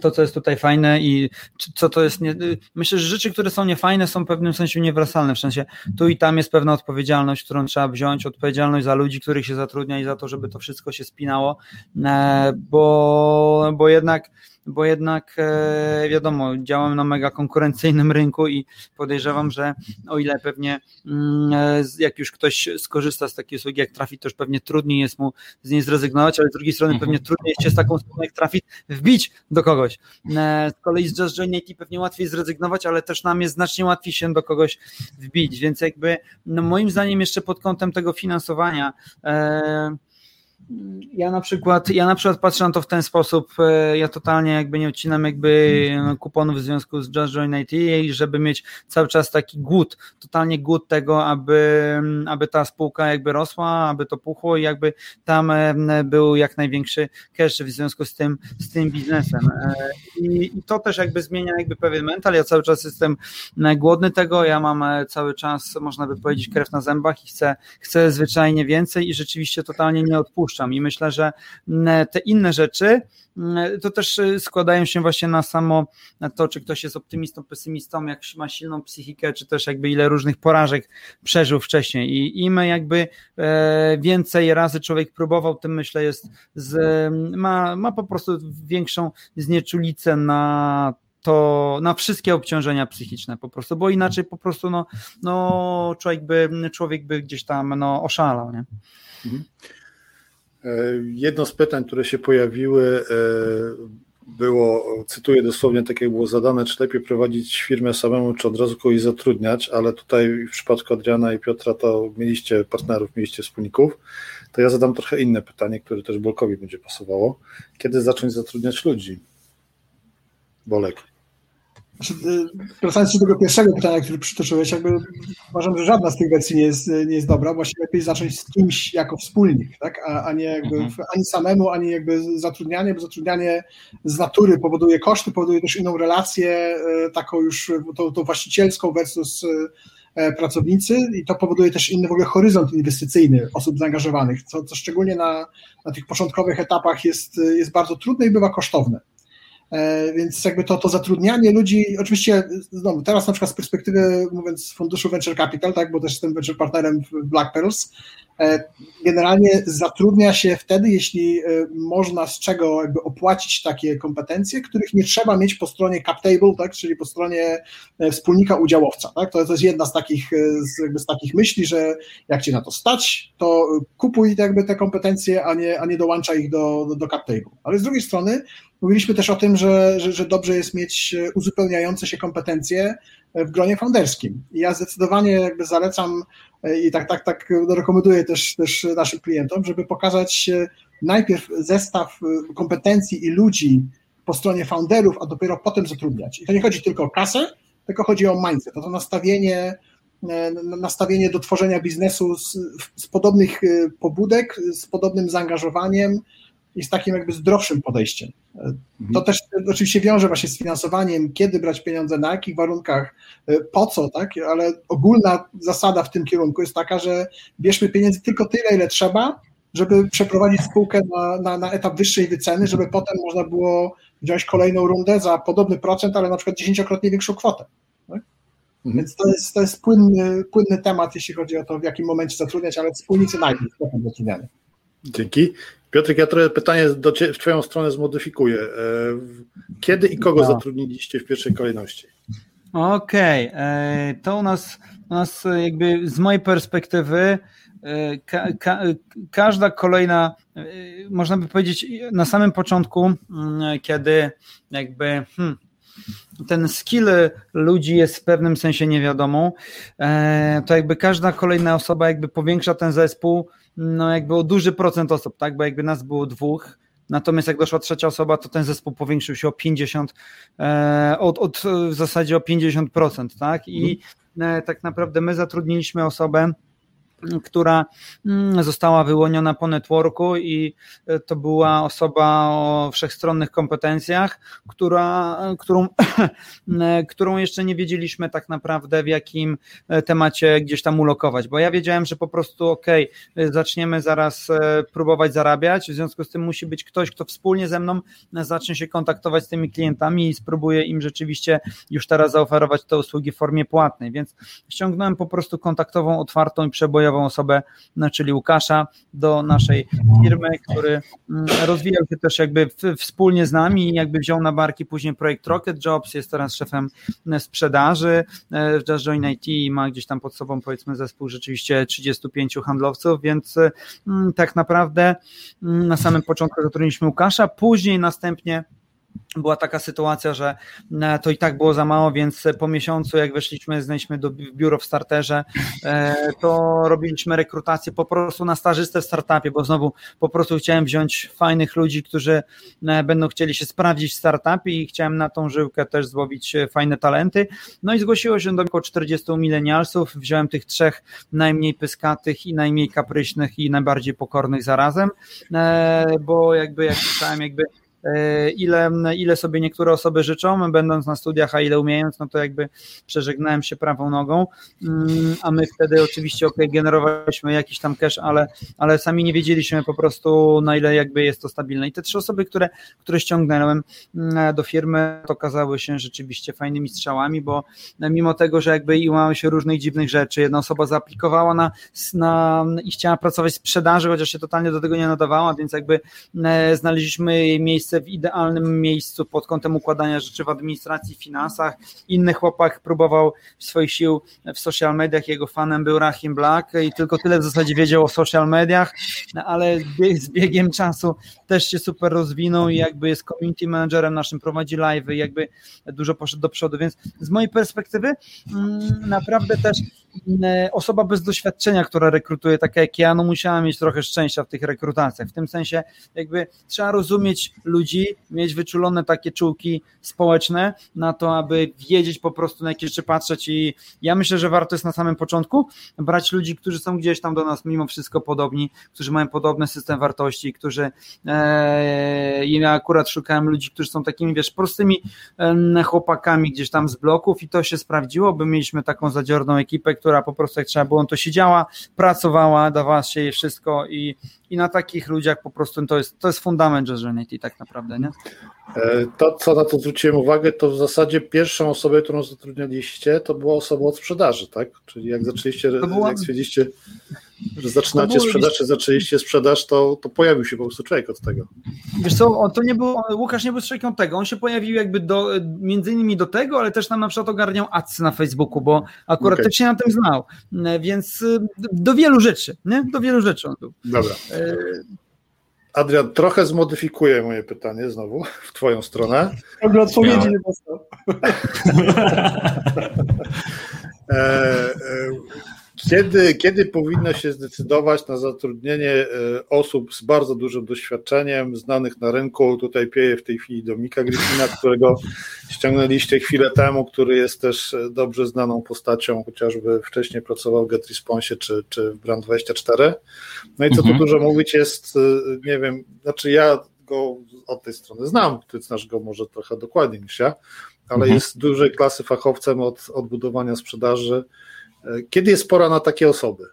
to, co jest tutaj fajne i co to jest. Nie, myślę, że rzeczy, które są niefajne, są w pewnym sensie uniwersalne. W sensie tu i tam jest pewna odpowiedzialność, którą trzeba wziąć, odpowiedzialność za ludzi, których się zatrudnia i za to, żeby to wszystko się spinało, e, bo, bo jednak bo jednak e, wiadomo, działam na mega konkurencyjnym rynku i podejrzewam, że o ile pewnie mm, e, jak już ktoś skorzysta z takiej usługi jak Trafit, to już pewnie trudniej jest mu z niej zrezygnować, ale z drugiej strony pewnie mhm. trudniej jest się z taką usługą jak Trafit wbić do kogoś. E, z kolei z Just Join IT pewnie łatwiej zrezygnować, ale też nam jest znacznie łatwiej się do kogoś wbić, więc jakby no moim zdaniem jeszcze pod kątem tego finansowania ja na przykład, ja na przykład patrzę na to w ten sposób, e, ja totalnie jakby nie odcinam jakby no, kuponów w związku z Just Join IT, żeby mieć cały czas taki głód, totalnie głód tego, aby, aby ta spółka jakby rosła, aby to puchło i jakby tam e, był jak największy cash w związku z tym, z tym biznesem. E, I, I to też jakby zmienia jakby pewien mental, ja cały czas jestem głodny tego, ja mam cały czas, można by powiedzieć, krew na zębach i chcę, chcę zwyczajnie więcej i rzeczywiście totalnie nie odpuszczam i myślę, że mm, te inne rzeczy mm, to też y, składają się właśnie na samo to, czy ktoś jest optymistą, pesymistą, jak ma silną psychikę, czy też jakby ile różnych porażek przeżył wcześniej i im jakby e, więcej razy człowiek próbował, tym myślę jest z, ma, ma po prostu większą znieczulicę na to na wszystkie obciążenia psychiczne po prostu, bo inaczej po prostu no, no człowiek, by, człowiek by gdzieś tam no, oszalał. Nie? Mhm. E, jedno z pytań, które się pojawiły, e, było, cytuję dosłownie, tak jak było zadane, czy lepiej prowadzić firmę samemu, czy od razu kogoś zatrudniać, ale tutaj w przypadku Adriana i Piotra to mieliście partnerów, mieliście wspólników, to ja zadam trochę inne pytanie, które też Bolkowi będzie pasowało. Kiedy zacząć zatrudniać ludzi? Bolek. Znaczy, y, wracając do tego pierwszego pytania, które przytoczyłeś, jakby uważam, że żadna z tych wersji nie jest, nie jest dobra. Właśnie lepiej zacząć z kimś jako wspólnik, tak? a, a nie jakby mhm. ani samemu, ani jakby zatrudnianie, bo zatrudnianie z natury powoduje koszty, powoduje też inną relację, y, taką już tą, tą właścicielską versus y, pracownicy i to powoduje też inny w ogóle horyzont inwestycyjny osób zaangażowanych, co, co szczególnie na, na tych początkowych etapach jest, jest bardzo trudne i bywa kosztowne. E, więc jakby to, to zatrudnianie ludzi, oczywiście no, teraz na przykład z perspektywy, mówiąc funduszu Venture Capital, tak, bo też jestem venture partnerem w Black Pearls, generalnie zatrudnia się wtedy, jeśli e, można z czego jakby opłacić takie kompetencje, których nie trzeba mieć po stronie cap table, tak, czyli po stronie wspólnika udziałowca. Tak? To, to jest jedna z takich, z, z takich myśli, że jak cię na to stać, to kupuj jakby te kompetencje, a nie, a nie dołącza ich do, do, do cap table. Ale z drugiej strony Mówiliśmy też o tym, że, że, że dobrze jest mieć e, uzupełniające się kompetencje e, w gronie founderskim. Ja zdecydowanie jakby zalecam e, i tak, tak, tak rekomenduję też, też naszym klientom, żeby pokazać najpierw zestaw kompetencji i ludzi po stronie founderów, a dopiero potem zatrudniać. I to nie chodzi tylko o kasę, tylko chodzi o mindset, to, to nastawienie, nastawienie do tworzenia biznesu z, z podobnych pobudek, z podobnym zaangażowaniem, i z takim jakby zdrowszym podejściem. To też oczywiście wiąże właśnie z finansowaniem, kiedy brać pieniądze, na jakich warunkach, e, po co, tak? Ale ogólna zasada w tym kierunku jest taka, że bierzmy pieniędzy tylko tyle, ile trzeba, żeby przeprowadzić spółkę na, na, na etap wyższej wyceny, żeby potem można było wziąć kolejną rundę za podobny procent, ale na przykład dziesięciokrotnie większą kwotę. Tak? Mhm. Więc to jest, to jest płynny, płynny temat, jeśli chodzi o to, w jakim momencie zatrudniać, ale wspólnicy najpierw, potem zatrudnianie. Dzięki. Piotrek, ja trochę pytanie do w Twoją stronę zmodyfikuję. E, kiedy i kogo no. zatrudniliście w pierwszej kolejności? Okej, okay. E, to u nas, u nas jakby z mojej perspektywy e, ka, ka, każda kolejna, można by powiedzieć na samym początku, mm, kiedy jakby hmm, ten skill ludzi jest w pewnym sensie niewiadomą, to jakby każda kolejna osoba jakby powiększa ten zespół no jakby o duży procent osób, tak, bo jakby nas było dwóch, Natomiast jak doszła trzecia osoba, to ten zespół powiększył się o 50, e, od, od w zasadzie o 50%, tak? I mhm. e, tak naprawdę my zatrudniliśmy osobę, która mm, została wyłoniona po networku i e, to była osoba o wszechstronnych kompetencjach, która, którą, e, którą jeszcze nie wiedzieliśmy tak naprawdę w jakim e, temacie gdzieś tam ulokować, bo ja wiedziałem, że po prostu ok, zaczniemy zaraz próbować zarabiać, w związku z tym musi być ktoś, kto wspólnie ze mną zacznie się kontaktować z tymi klientami i spróbuje im rzeczywiście już teraz zaoferować te usługi w formie płatnej, więc ściągnąłem po prostu kontaktową, otwartą i przebojową osobę, no, czyli Łukasza, do naszej firmy, który mm, rozwijał się też jakby wspólnie z nami i jakby wziął na barki później projekt Rocket Jobs, jest teraz szefem e, sprzedaży e, w Just Join IT i ma gdzieś tam pod sobą powiedzmy zespół rzeczywiście 35 handlowców, więc mm, tak naprawdę mm, na samym początku zatrudniliśmy Łukasza, później następnie była taka sytuacja, że e, to i tak było za mało, więc po miesiącu, jak weszliśmy, znaliśmy do biuro w starterze, e, to robiliśmy rekrutację po prostu na stażystę w startupie, bo znowu po prostu chciałem wziąć fajnych ludzi, którzy e, będą chcieli się sprawdzić w startupie i chciałem na tą żyłkę też złowić fajne talenty. No i zgłosiło się do około 40 milenialsów, wziąłem tych trzech najmniej pyskatych i najmniej kapryśnych i najbardziej pokornych zarazem, bo jakby jak słyszałem, jakby ile, ile sobie niektóre osoby życzą, będąc na studiach, a ile umiejąc, no to jakby przeżegnałem się prawą nogą, mm, a my wtedy oczywiście ok, generowaliśmy jakiś tam cash, ale, ale sami nie wiedzieliśmy po prostu na ile jakby jest to stabilne. I te trzy osoby, które, które ściągnąłem mm, do firmy, to okazały się rzeczywiście fajnymi strzałami, bo mimo tego, że jakby i mamy się różnych dziwnych rzeczy, jedna osoba zaaplikowała na, na i chciała pracować w sprzedaży, chociaż się totalnie do tego nie nadawała, więc jakby e, znaleźliśmy miejsce w idealnym miejscu pod kątem układania rzeczy w administracji, finansach. Inny chłopak próbował swoich sił w social mediach, jego fanem był Rahim Black i tylko tyle w zasadzie wiedział o social mediach, no, ale z biegiem czasu też się super rozwinął i jakby jest community managerem naszym, prowadzi live jakby dużo poszedł do przodu, więc z mojej perspektywy mm, naprawdę też mm, osoba bez doświadczenia, która rekrutuje, taka jak ja, no musiała mieć trochę szczęścia w tych rekrutacjach, w tym sensie jakby trzeba rozumieć ludzi, ludzi, mieć wyczulone takie czułki społeczne na to, aby wiedzieć po prostu na jakie rzeczy patrzeć. I ja myślę, że warto jest na samym początku brać ludzi, którzy są gdzieś tam do nas mimo wszystko podobni, którzy mają podobny system wartości, którzy e, ja akurat szukałem ludzi, którzy są takimi, wiesz, prostymi e, chłopakami gdzieś tam z bloków i to się sprawdziło, bo mieliśmy taką zadziorną ekipę, która po prostu jak trzeba było, to siedziała, pracowała, dawała się jej wszystko i, i na takich ludziach po prostu to jest, to jest fundament Journey tak naprawdę naprawdę, nie? E, to, co na to zwróciłem uwagę, to w zasadzie pierwszą osobę, którą zatrudnialiście, to była osoba od sprzedaży, tak? Czyli jak zaczęliście, była... jak stwierdziliście, że zaczynacie było... sprzedaż, czy zaczęliście sprzedaż, to, to pojawił się po prostu człowiek od tego. Wiesz co, to nie było, Łukasz nie był człowiekiem od tego, on się pojawił jakby do, między innymi do tego, ale też nam na przykład ogarniał adsy na Facebooku, bo akurat okay. też się na tym znał, e, więc e, do wielu rzeczy, nie? Do wielu rzeczy on był. Dobra. Adrian, trochę zmodyfikuję moje pytanie znowu w Twoją stronę. Ciągle odpowiedzi nie dostał. E, e, kiedy, kiedy powinno się zdecydować na zatrudnienie e, osób z bardzo dużym doświadczeniem, znanych na rynku? Tutaj pieje w tej chwili Domika Griffina, którego ściągnęliście chwilę temu, który jest też dobrze znaną postacią, chociażby wcześniej pracował w GetResponse czy, czy w Brand24. No i co mhm. tu dużo mówić jest, e, nie wiem, znaczy ja go od tej strony znam, ty znasz go może trochę dokładniej niż ja, ale mhm. jest dużej klasy fachowcem od, od budowania sprzedaży, kiedy jest pora na takie osoby?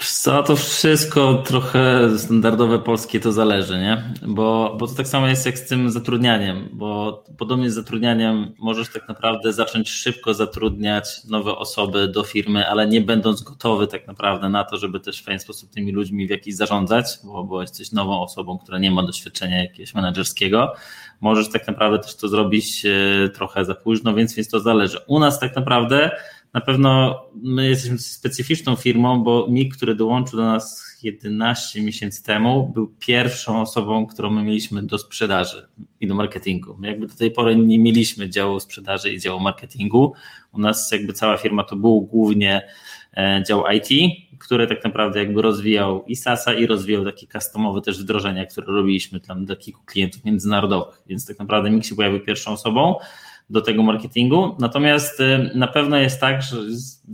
Co, to wszystko trochę standardowe polskie to zależy, nie? Bo, bo to tak samo jest jak z tym zatrudnianiem, bo podobnie z zatrudnianiem możesz tak naprawdę zacząć szybko zatrudniać nowe osoby do firmy, ale nie będąc gotowy tak naprawdę na to, żeby też w pewien sposób tymi ludźmi w jakiś zarządzać, bo, bo jesteś nową osobą, która nie ma doświadczenia jakiegoś menedżerskiego, możesz tak naprawdę też to zrobić e, trochę za późno, więc, więc to zależy. U nas tak naprawdę na pewno my jesteśmy specyficzną firmą, bo Mik, który dołączył do nas 11 miesięcy temu, był pierwszą osobą, którą my mieliśmy do sprzedaży i do marketingu. My jakby do tej pory nie mieliśmy działu sprzedaży i działu marketingu. U nas jakby cała firma to był głównie e, dział IT, który tak naprawdę jakby rozwijał i SASa i rozwijał takie customowe też wdrożenia, które robiliśmy tam dla kilku klientów międzynarodowych. Więc tak naprawdę Mik się pojawił pierwszą osobą do tego marketingu. Natomiast y, na pewno jest tak, że,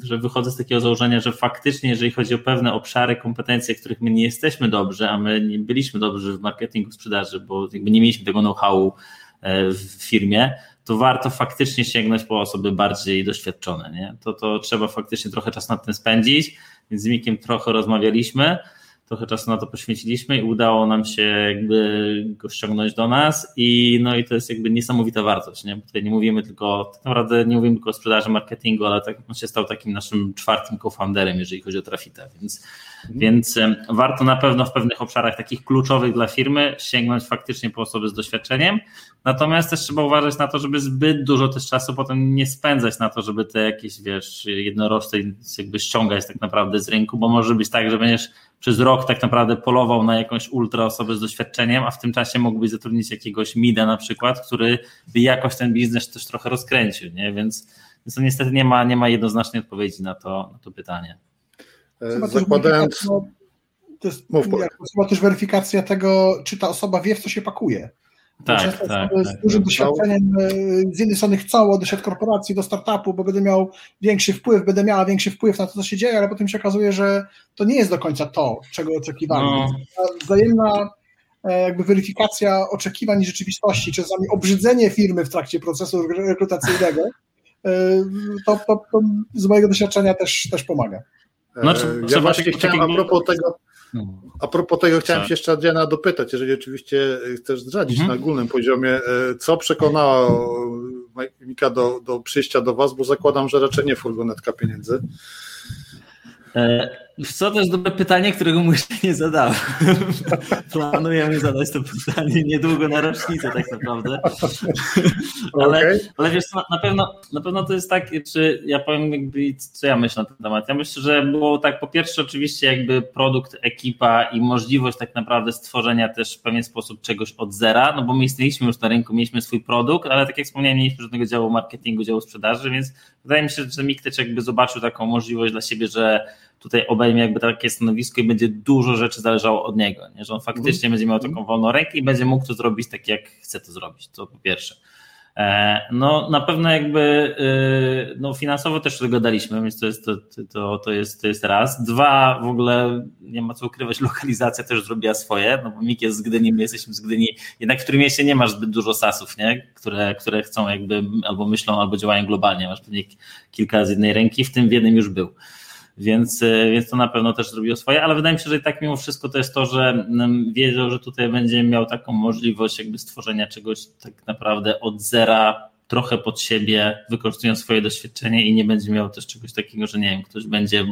że wychodzę z takiego założenia, że faktycznie, jeżeli chodzi o pewne obszary, kompetencje, których my nie jesteśmy dobrzy, a my nie byliśmy dobrzy w marketingu sprzedaży, bo jakby nie mieliśmy tego know-howu e, w firmie, to warto faktycznie sięgnąć po osoby bardziej doświadczone. Nie? To, to trzeba faktycznie trochę czasu nad tym spędzić, więc z Mikiem trochę rozmawialiśmy trochę czasu na to poświęciliśmy i udało nam się jakby go ściągnąć do nas i no i to jest jakby niesamowita wartość, nie? Bo tutaj nie mówimy tylko, tak naprawdę nie mówimy tylko o sprzedaży, marketingu, ale tak on się stał takim naszym czwartym co-founderem, jeżeli chodzi o Trafita, więc. Więc warto na pewno w pewnych obszarach takich kluczowych dla firmy sięgnąć faktycznie po osoby z doświadczeniem, natomiast też trzeba uważać na to, żeby zbyt dużo też czasu potem nie spędzać na to, żeby te jakieś, wiesz, jednorożce jakby ściągać tak naprawdę z rynku, bo może być tak, że będziesz przez rok tak naprawdę polował na jakąś ultra osobę z doświadczeniem, a w tym czasie mógłbyś zatrudnić jakiegoś mida na przykład, który by jakoś ten biznes też trochę rozkręcił, nie? Więc, więc niestety nie ma, nie ma jednoznacznej odpowiedzi na to, na to pytanie. E, zakładając... To jest Mów, chyba też weryfikacja tego, czy ta osoba wie, w co się pakuje. Tak, tak, tak, z dużym tak. doświadczeniem e, z jednej strony chcą odejść od korporacji do startupu, bo będę miał większy wpływ, będę miała większy wpływ na to, co się dzieje, ale potem się okazuje, że to nie jest do końca to, czego oczekiwali. No. Wzajemna e, jakby weryfikacja oczekiwań i rzeczywistości, czasami obrzydzenie firmy w trakcie procesu rekrutacyjnego, to, to, to z mojego doświadczenia też, też pomaga. No, ja właśnie chciałem a propos tego, no. A propos tego chciałem tak. się jeszcze Adriana dopytać, jeżeli oczywiście chcesz zdradzić mhm. na ogólnym poziomie, e, co przekonało Mika do, do przyjścia do Was, bo zakładam, że raczej nie furgonetka pieniędzy. E, co to jest dobre pytanie, którego mu jeszcze nie zadałem. Planujemy zadać to pytanie niedługo na rocznicę tak naprawdę. ale, okay. ale wiesz na pewno, na pewno to jest tak, czy ja powiem jakby, co ja myślę na ten temat. Ja myślę, że było tak, po pierwsze oczywiście jakby produkt, ekipa i możliwość tak naprawdę stworzenia też w pewien sposób czegoś od zera, no bo my istnieliśmy już na rynku, mieliśmy swój produkt, ale tak jak wspomniałem, nie mieliśmy żadnego działu marketingu, działu sprzedaży, więc wydaje mi się, że Miktecz jakby zobaczył taką możliwość dla siebie, że tutaj obejmie jakby takie stanowisko i będzie dużo rzeczy zależało od niego, nie? że on faktycznie mm. będzie miał taką wolną rękę i będzie mógł to zrobić tak, jak chce to zrobić, to po pierwsze. E, no na pewno jakby y, no finansowo też tego daliśmy, więc to jest, to, to, to, jest, to jest raz. Dwa, w ogóle nie ma co ukrywać, lokalizacja też zrobiła swoje, no bo Mik jest z Gdyni, my jesteśmy z Gdyni, jednak w którym mieście nie masz zbyt dużo sasów, nie? Które, które chcą jakby albo myślą, albo działają globalnie, masz pewnie kilka z jednej ręki, w tym w jednym już był więc, e, więc to na pewno też zrobiło swoje, ale wydaje mi się, że i tak mimo wszystko to jest to, że mm, wiedział, że tutaj będzie miał taką możliwość jakby stworzenia czegoś tak naprawdę od zera, trochę pod siebie, wykorzystując swoje doświadczenie i nie będzie miał też czegoś takiego, że nie wiem, ktoś będzie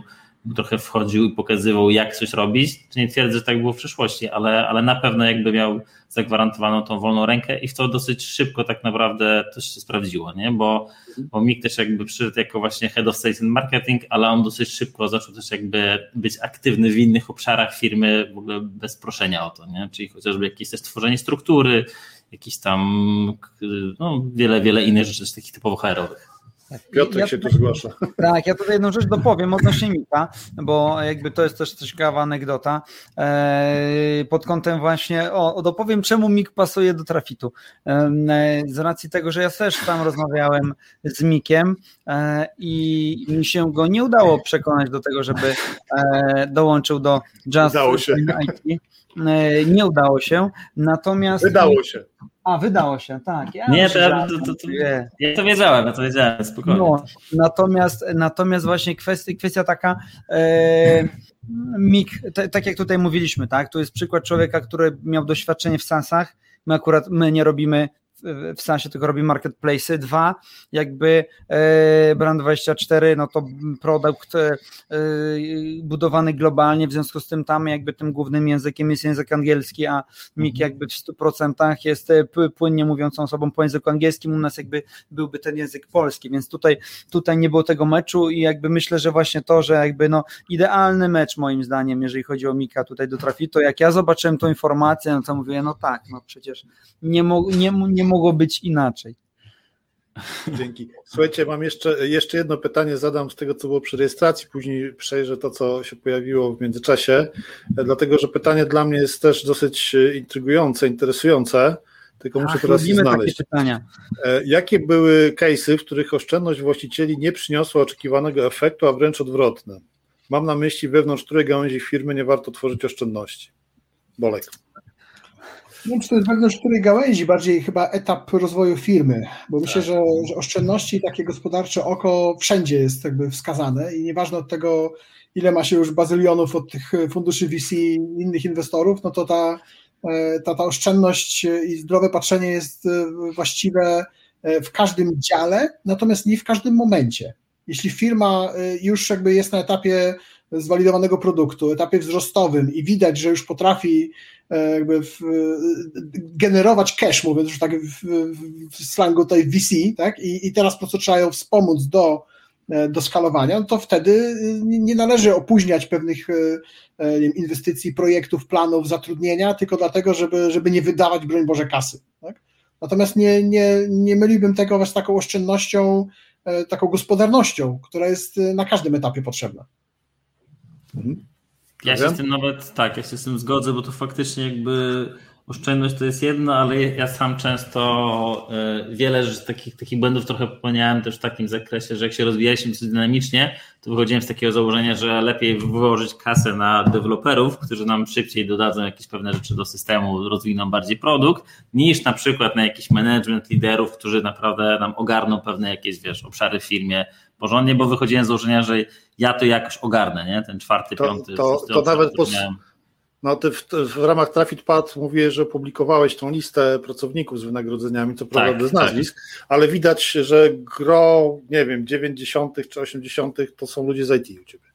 trochę wchodził i pokazywał, jak coś robić. Nie twierdzę, że tak było w przyszłości, ale, ale na pewno jakby miał zagwarantowaną tą wolną rękę i w to dosyć szybko tak naprawdę to się sprawdziło, nie? Bo, bo Mik też jakby przyszedł jako właśnie head of sales and marketing, ale on dosyć szybko zaczął też jakby być aktywny w innych obszarach firmy w ogóle bez proszenia o to, nie? Czyli chociażby jakieś też tworzenie struktury, jakieś tam no, wiele, wiele innych rzeczy takich typowo HR-owych. Piotr ja się tu zgłasza. Tak, ja tutaj jedną rzecz dopowiem odnośnie Mika, bo jakby to jest też ciekawa anegdota. Eee, pod kątem właśnie, o, dopowiem czemu Mik pasuje do trafitu. Eee, z racji tego, że ja też tam rozmawiałem z Mikiem eee, i mi się go nie udało przekonać do tego, żeby dołączył do Just Udało się. IT. Nie udało się, natomiast... Wydało się. A, wydało się, tak. Ja nie, to, ja, to, to, to, ja to wiedziałem, ja to wiedziałem, spokojnie. No, natomiast, natomiast właśnie kwestia, kwestia taka, e, Mik, tak jak tutaj mówiliśmy, tak, to jest przykład człowieka, który miał doświadczenie w SaaSach, my akurat, my nie robimy w sensie tylko robi marketplace. Dwa, jakby e, Brand24, no to produkt e, budowany globalnie, w związku z tym tam jakby tym głównym językiem jest język angielski, a MIG mhm. jakby w 100% jest e, płynnie mówiącą osobą po języku angielskim, u nas jakby byłby ten język polski, więc tutaj, tutaj nie było tego meczu i jakby myślę, że właśnie to, że jakby no idealny mecz moim zdaniem, jeżeli chodzi o Mika tutaj do trafi, to jak ja zobaczyłem tą informację, no to mówię, no tak, no przecież nie, mo, nie, nie mogło być inaczej. Dzięki. Słuchajcie, mam jeszcze, jeszcze jedno pytanie, zadam z tego, co było przy rejestracji, później przejrzę to, co się pojawiło w międzyczasie, dlatego że pytanie dla mnie jest też dosyć intrygujące, interesujące, tylko muszę Ach, teraz je znaleźć. pytania. E, jakie były case'y, w których oszczędność właścicieli nie przyniosła oczekiwanego efektu, a wręcz odwrotne? Mam na myśli, wewnątrz której gałęzi firmy nie warto tworzyć oszczędności. Bolek. Nie wiem, czy to jest wewnątrz której gałęzi, bardziej chyba etap rozwoju firmy, bo tak. myślę, że, że oszczędności i takie gospodarcze oko wszędzie jest jakby wskazane i nieważne od tego, ile ma się już bazylionów od tych funduszy VC i innych inwestorów, no to ta, e, ta, ta oszczędność i zdrowe patrzenie jest e, właściwe e, w każdym dziale, natomiast nie w każdym momencie. Jeśli firma już jakby jest na etapie zwalidowanego produktu, etapie wzrostowym i widać, że już potrafi jakby w, generować cash, mówiąc już tak w, w slangu tej VC, tak? I, I teraz po co trzeba ją wspomóc do do skalowania, no to wtedy nie należy opóźniać pewnych wiem, inwestycji, projektów, planów, zatrudnienia, tylko dlatego, żeby, żeby nie wydawać, broń Boże, kasy. Tak? Natomiast nie, nie, nie myliłbym tego z taką oszczędnością, taką gospodarnością, która jest na każdym etapie potrzebna. Mhm. Ja się z tym nawet, tak, ja się z tym zgodzę, bo to faktycznie jakby oszczędność to jest jedno, ale ja sam często e, wiele rzeczy, takich, takich błędów trochę popełniałem też w takim zakresie, że jak się rozwijaliśmy coś dynamicznie, to wychodziłem z takiego założenia, że lepiej wyłożyć kasę na deweloperów, którzy nam szybciej dodadzą jakieś pewne rzeczy do systemu, rozwiną bardziej produkt, niż na przykład na jakiś management liderów, którzy naprawdę nam ogarną pewne jakieś, wiesz, obszary w firmie porządnie, bo wychodziłem z założenia, że ja to jakoś ogarnę, nie? Ten czwarty, to, piąty. To, to nawet po, no ty w, w ramach TrafitPad mówiłeś, że publikowałeś tą listę pracowników z wynagrodzeniami, co prawda tak, bez tak. nazwisk, tak. ale widać, że gro, nie wiem, 90. czy 80. to są ludzie z IT u Ciebie.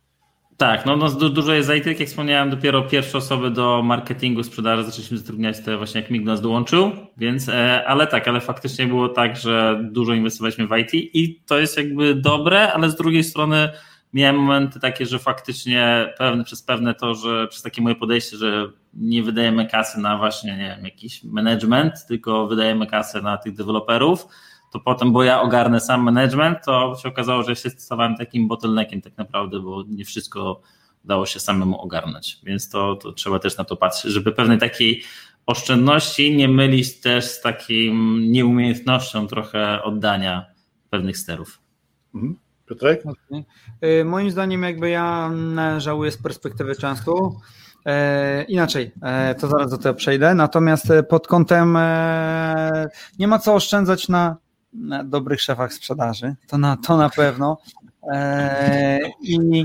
Tak, no, no dużo jest IT, jak wspomniałem, dopiero pierwsze osoby do marketingu, sprzedaży zaczęliśmy zatrudniać, to właśnie jak MIG nas dołączył, więc, e, ale tak, ale faktycznie było tak, że dużo inwestowaliśmy w IT i to jest jakby dobre, ale z drugiej strony miałem momenty takie, że faktycznie pewne, przez pewne to, że przez takie moje podejście, że nie wydajemy kasy na właśnie, nie wiem, jakiś management, tylko wydajemy kasę na tych deweloperów, to potem, bo ja ogarnę sam management, to się okazało, że się stawałem takim bottleneckiem tak naprawdę, bo nie wszystko dało się samemu ogarnąć, więc to, to trzeba też na to patrzeć, żeby pewnej takiej oszczędności nie mylić też z takim nieumiejętnością trochę oddania pewnych sterów. Mhm. Piotrek? Okay. Moim zdaniem jakby ja żałuję z perspektywy czasu. E, inaczej, e, to zaraz do tego przejdę. Natomiast e, pod kątem e, nie ma co oszczędzać na dobrych szefach sprzedaży. To na, to na pewno. E, I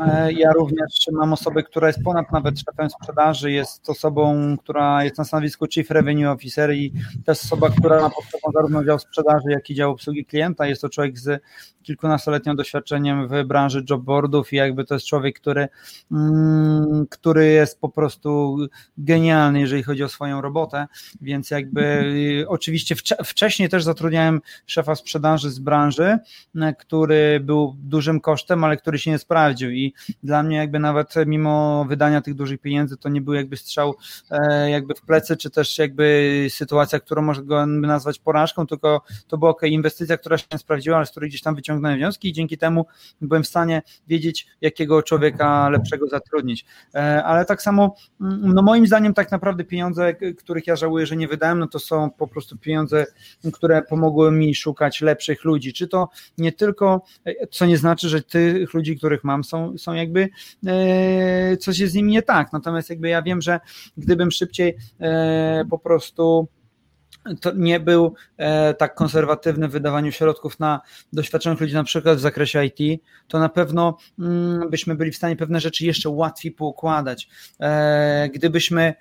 e, ja również mam osobę, która jest ponad nawet szefem sprzedaży, jest osobą, która jest na stanowisku Chief Revenue Officer i to jest osoba, która ma pod zarówno dział sprzedaży, jak i dział obsługi klienta. Jest to człowiek z kilkunastoletnim doświadczeniem w branży jobboardów i jakby to jest człowiek, który, mm, który jest po prostu genialny, jeżeli chodzi o swoją robotę, więc jakby oczywiście wcześniej też zatrudniałem szefa sprzedaży z branży, który był dużym kosztem, ale który się nie sprawdził i dla mnie jakby nawet mimo wydania tych dużych pieniędzy to nie był jakby strzał e, jakby w plecy, czy też jakby sytuacja, którą można go nazwać porażką, tylko to była ok, inwestycja, która się nie sprawdziła, ale z której gdzieś tam wyciągnąłem wnioski i dzięki temu byłem w stanie wiedzieć, jakiego człowieka lepszego zatrudnić. E, ale tak samo, mm, no moim zdaniem tak naprawdę pieniądze, których ja żałuję, że nie wydałem, no to są po prostu pieniądze, które pomogły mi szukać lepszych ludzi. Czy to nie tylko co nie znaczy, że tych ludzi, których mam, są, są jakby e, coś jest z nimi nie tak. Natomiast jakby ja wiem, że gdybym szybciej e, po prostu to nie był e, tak konserwatywny w wydawaniu środków na doświadczonych ludzi, na przykład w zakresie IT, to na pewno mm, byśmy byli w stanie pewne rzeczy jeszcze łatwiej poukładać. E, gdybyśmy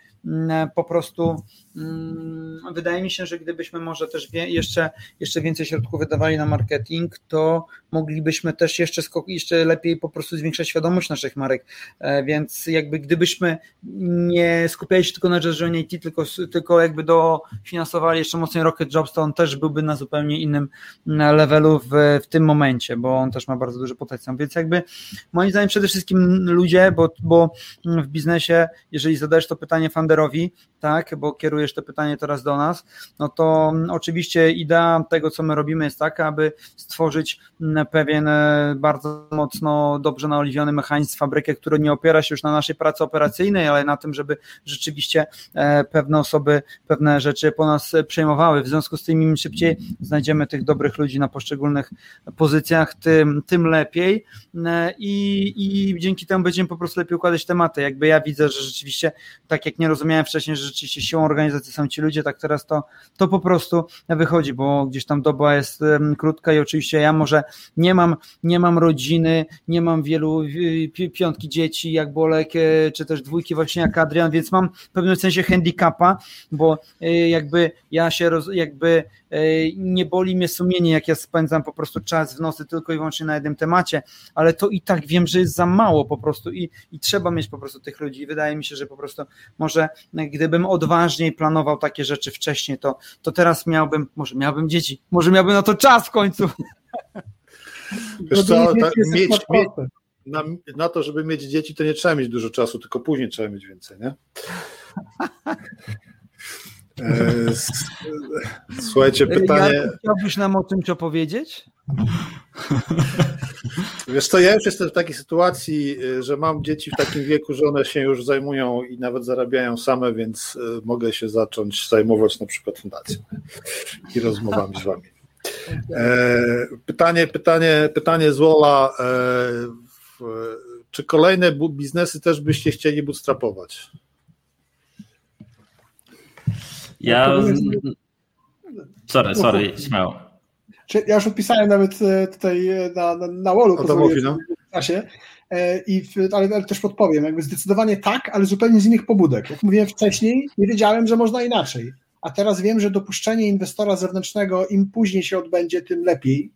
po prostu Mm, wydaje mi się, że gdybyśmy może też jeszcze, jeszcze więcej środków wydawali na marketing, to moglibyśmy też jeszcze, jeszcze lepiej po prostu zwiększać świadomość naszych marek. E, więc jakby gdybyśmy nie skupiali się tylko na Jazzone IT, tylko, tylko jakby dofinansowali jeszcze mocniej Rocket Jobs, to on też byłby na zupełnie innym mm, levelu w, w tym momencie, bo on też ma bardzo duży potencjał. Więc jakby moim zdaniem przede wszystkim ludzie, bo, bo w biznesie, jeżeli zadajesz to pytanie funderowi, tak, bo kierujesz to pytanie teraz do nas, no to mm, oczywiście idea tego, co my robimy jest taka, aby stworzyć mm, pewien e, bardzo mocno dobrze naoliwiony mechanizm, fabrykę, który nie opiera się już na naszej pracy operacyjnej, ale na tym, żeby rzeczywiście e, pewne osoby pewne rzeczy po nas przejmowały. W związku z tym im szybciej znajdziemy tych dobrych ludzi na poszczególnych pozycjach, tym, tym lepiej e, i, i dzięki temu będziemy po prostu lepiej układać tematy. Jakby ja widzę, że rzeczywiście, tak jak nie rozumiałem wcześniej, że rzeczywiście siłą organizacji są ci ludzie, tak teraz to, to po prostu wychodzi, bo gdzieś tam doba jest krótka i oczywiście ja może nie mam, nie mam rodziny, nie mam wielu piątki dzieci jak Bolek, e, czy też dwójki właśnie jak Adrian, więc mam w pewnym sensie handicapa, bo e, jakby ja się roz, jakby e, nie boli mnie sumienie, jak ja spędzam po prostu czas w nocy tylko i wyłącznie na jednym temacie, ale to i tak wiem, że jest za mało po prostu i, i trzeba mieć po prostu tych ludzi. Wydaje mi się, że po prostu może gdybym odważniej planował takie rzeczy wcześniej, to, to teraz miałbym, może miałbym dzieci, może miałbym na to czas w końcu. Wiesz co, ta, mieć, mieć, na, na to, żeby mieć dzieci, to nie trzeba mieć dużo czasu, tylko później trzeba mieć więcej, nie? E, słuchajcie, pytanie. Ja, chciałbyś nam o tym co powiedzieć? Wiesz co, ja już jestem w takiej sytuacji, y, że mam dzieci w takim wieku, że one się już zajmują i nawet zarabiają same, więc y, mogę się zacząć zajmować na przykład fundacją i rozmowami z wami. E, pytanie, pytanie, pytanie z Wola. E, czy kolejne biznesy też byście chcieli bootstrapować? Ja. Sorry, sorry, śmiało. Ja już odpisałem nawet e, tutaj e, na, na, na wallu no. w czasie, e, i w, ale, ale, też podpowiem, jakby zdecydowanie tak, ale zupełnie z innych pobudek. Jak mówiłem wcześniej, nie wiedziałem, że można inaczej, a teraz wiem, że dopuszczenie inwestora zewnętrznego im później się odbędzie, tym lepiej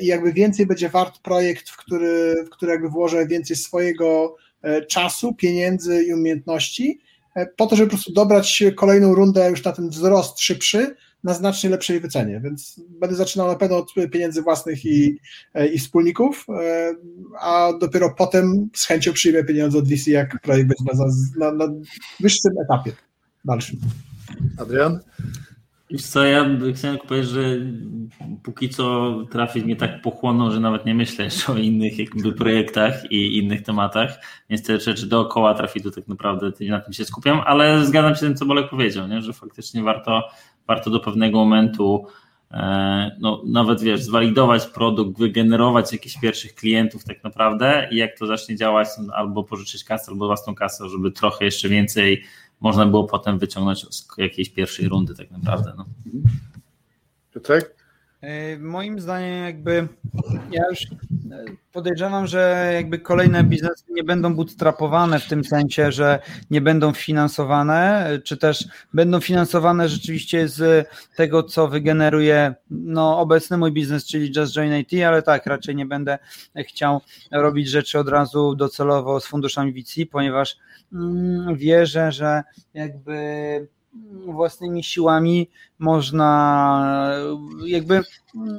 i jakby więcej będzie wart projekt, w który, w który jakby włożę więcej swojego czasu, pieniędzy i umiejętności, po to, żeby po prostu dobrać kolejną rundę już na ten wzrost szybszy, na znacznie lepszej wycenie, więc będę zaczynał na pewno od pieniędzy własnych i, i wspólników, e, a dopiero potem z chęcią przyjmę pieniądze od VC, jak projekt będzie na, na, na wyższym etapie dalszym. Adrian? Wiesz co, ja chciałem powiedzieć, że póki co trafić mnie tak pochłonął, że nawet nie myślę jeszcze o innych jakby projektach i innych tematach, więc te rzeczy dookoła trafitu tak naprawdę na tym się skupiam, ale zgadzam się z tym, co Bolek powiedział, nie? że faktycznie warto, warto do pewnego momentu e, no, nawet wiesz, zwalidować produkt, wygenerować jakichś pierwszych klientów tak naprawdę i jak to zacznie działać, albo pożyczyć kasę, albo własną kasę, żeby trochę jeszcze więcej można było potem wyciągnąć z jakiejś pierwszej rundy tak naprawdę. No. Piotrek? E, moim zdaniem jakby ja już e, podejrzewam, że jakby kolejne biznesy nie będą bootstrapowane w tym sensie, że nie będą finansowane, czy też będą finansowane rzeczywiście z tego, co wygeneruje no, obecny mój biznes, czyli Just Join IT, ale tak, raczej nie będę chciał robić rzeczy od razu docelowo z funduszami VC, ponieważ mm, wierzę, że jakby własnymi siłami można jakby,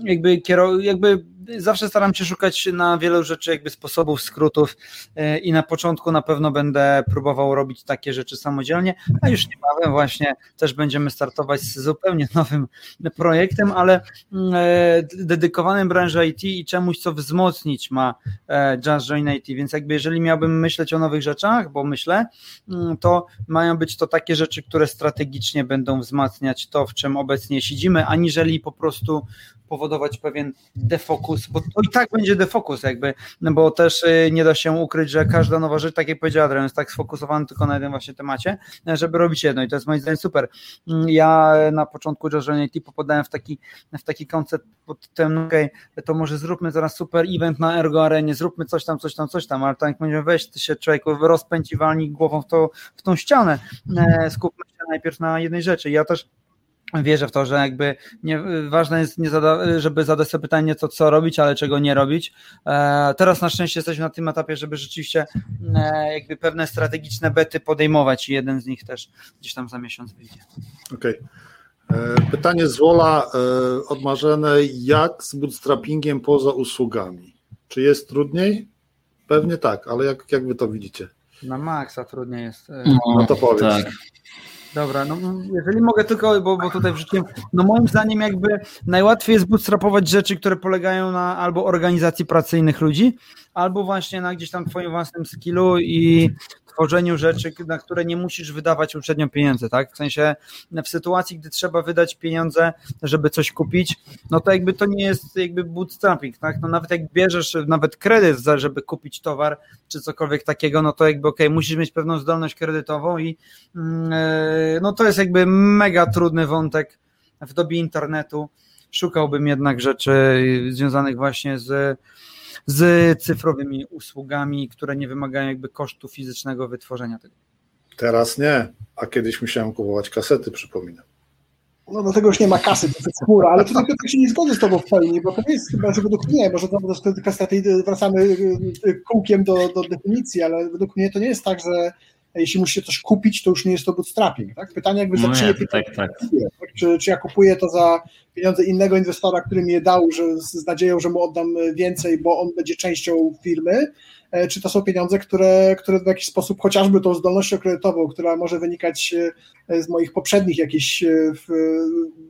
jakby, kierow, jakby zawsze staram się szukać na wielu rzeczy jakby sposobów, skrótów e, i na początku na pewno będę próbował robić takie rzeczy samodzielnie, a już niebawem właśnie też będziemy startować z zupełnie nowym projektem, ale mm, e, dedykowanym branży IT i czemuś, co wzmocnić ma e, Just Join IT, więc jakby jeżeli miałbym myśleć o nowych rzeczach, bo myślę, mm, to mają być to takie rzeczy, które strategicznie będą wzmacniać to, w czym obecnie siedzimy, aniżeli po prostu powodować pewien defokus, bo to i tak będzie defokus jakby, no bo też y, nie da się ukryć, że każda nowa rzecz, tak jak powiedział Adrian, jest tak sfokusowany tylko na jednym właśnie temacie, żeby robić jedno i to jest moim zdaniem super. Mm, ja na początku Journey popadałem w taki, w taki koncept pod tym, ok, to może zróbmy zaraz super event na Ergo Arenie, zróbmy coś tam, coś tam, coś tam, ale tak jak weź ty się człowieku rozpędź i walnij głową w, to, w tą ścianę, e, skupmy się najpierw na jednej rzeczy. Ja też wierzę w to, że jakby nie, ważne jest, nie zada, żeby zadać sobie pytanie, co, co robić, ale czego nie robić. E, teraz na szczęście jesteśmy na tym etapie, żeby rzeczywiście e, jakby pewne strategiczne bety podejmować i jeden z nich też gdzieś tam za miesiąc wyjdzie. Okej. Okay. E, pytanie z Wola e, od Marzenej. Jak z bootstrappingiem poza usługami? Czy jest trudniej? Pewnie tak, ale jak, jak wy to widzicie? Na maksa trudniej jest. E, no to powiedz. Tak. Dobra, no jeżeli mogę tylko, bo, bo tutaj wrzuciłem, no moim zdaniem jakby najłatwiej jest bootstrapować rzeczy, które polegają na albo organizacji pracy innych ludzi, albo właśnie na gdzieś tam twoim własnym skillu i tworzeniu rzeczy, na które nie musisz wydawać uprzednio pieniędzy, tak? W sensie w sytuacji, gdy trzeba wydać pieniądze, żeby coś kupić, no to jakby to nie jest jakby bootstrapping, tak? No nawet jak bierzesz nawet kredyt, żeby kupić towar czy cokolwiek takiego, no to jakby okej, okay, musisz mieć pewną zdolność kredytową i yy, no to jest jakby mega trudny wątek w dobie internetu. Szukałbym jednak rzeczy związanych właśnie z z cyfrowymi usługami, które nie wymagają jakby kosztu fizycznego wytworzenia tego. Teraz nie, a kiedyś musiałem kupować kasety, przypominam. No do tego już nie ma kasy, to jest chmura, ale tutaj Piotr się nie zgodzę z Tobą w pełni, bo to nie jest chyba, że według mnie, może do, do, do kasety wracamy y, y, kółkiem do, do definicji, ale według mnie to nie jest tak, że jeśli musicie coś kupić, to już nie jest to bootstrapping. Tak? Pytanie jakby za no czyje tak, tak. tak? Czy, czy ja kupuję to za pieniądze innego inwestora, który mi je dał, że z nadzieją, że mu oddam więcej, bo on będzie częścią firmy, E, czy to są pieniądze, które, które w jakiś sposób, chociażby tą zdolnością kredytową, która może wynikać e, z moich poprzednich jakichś e,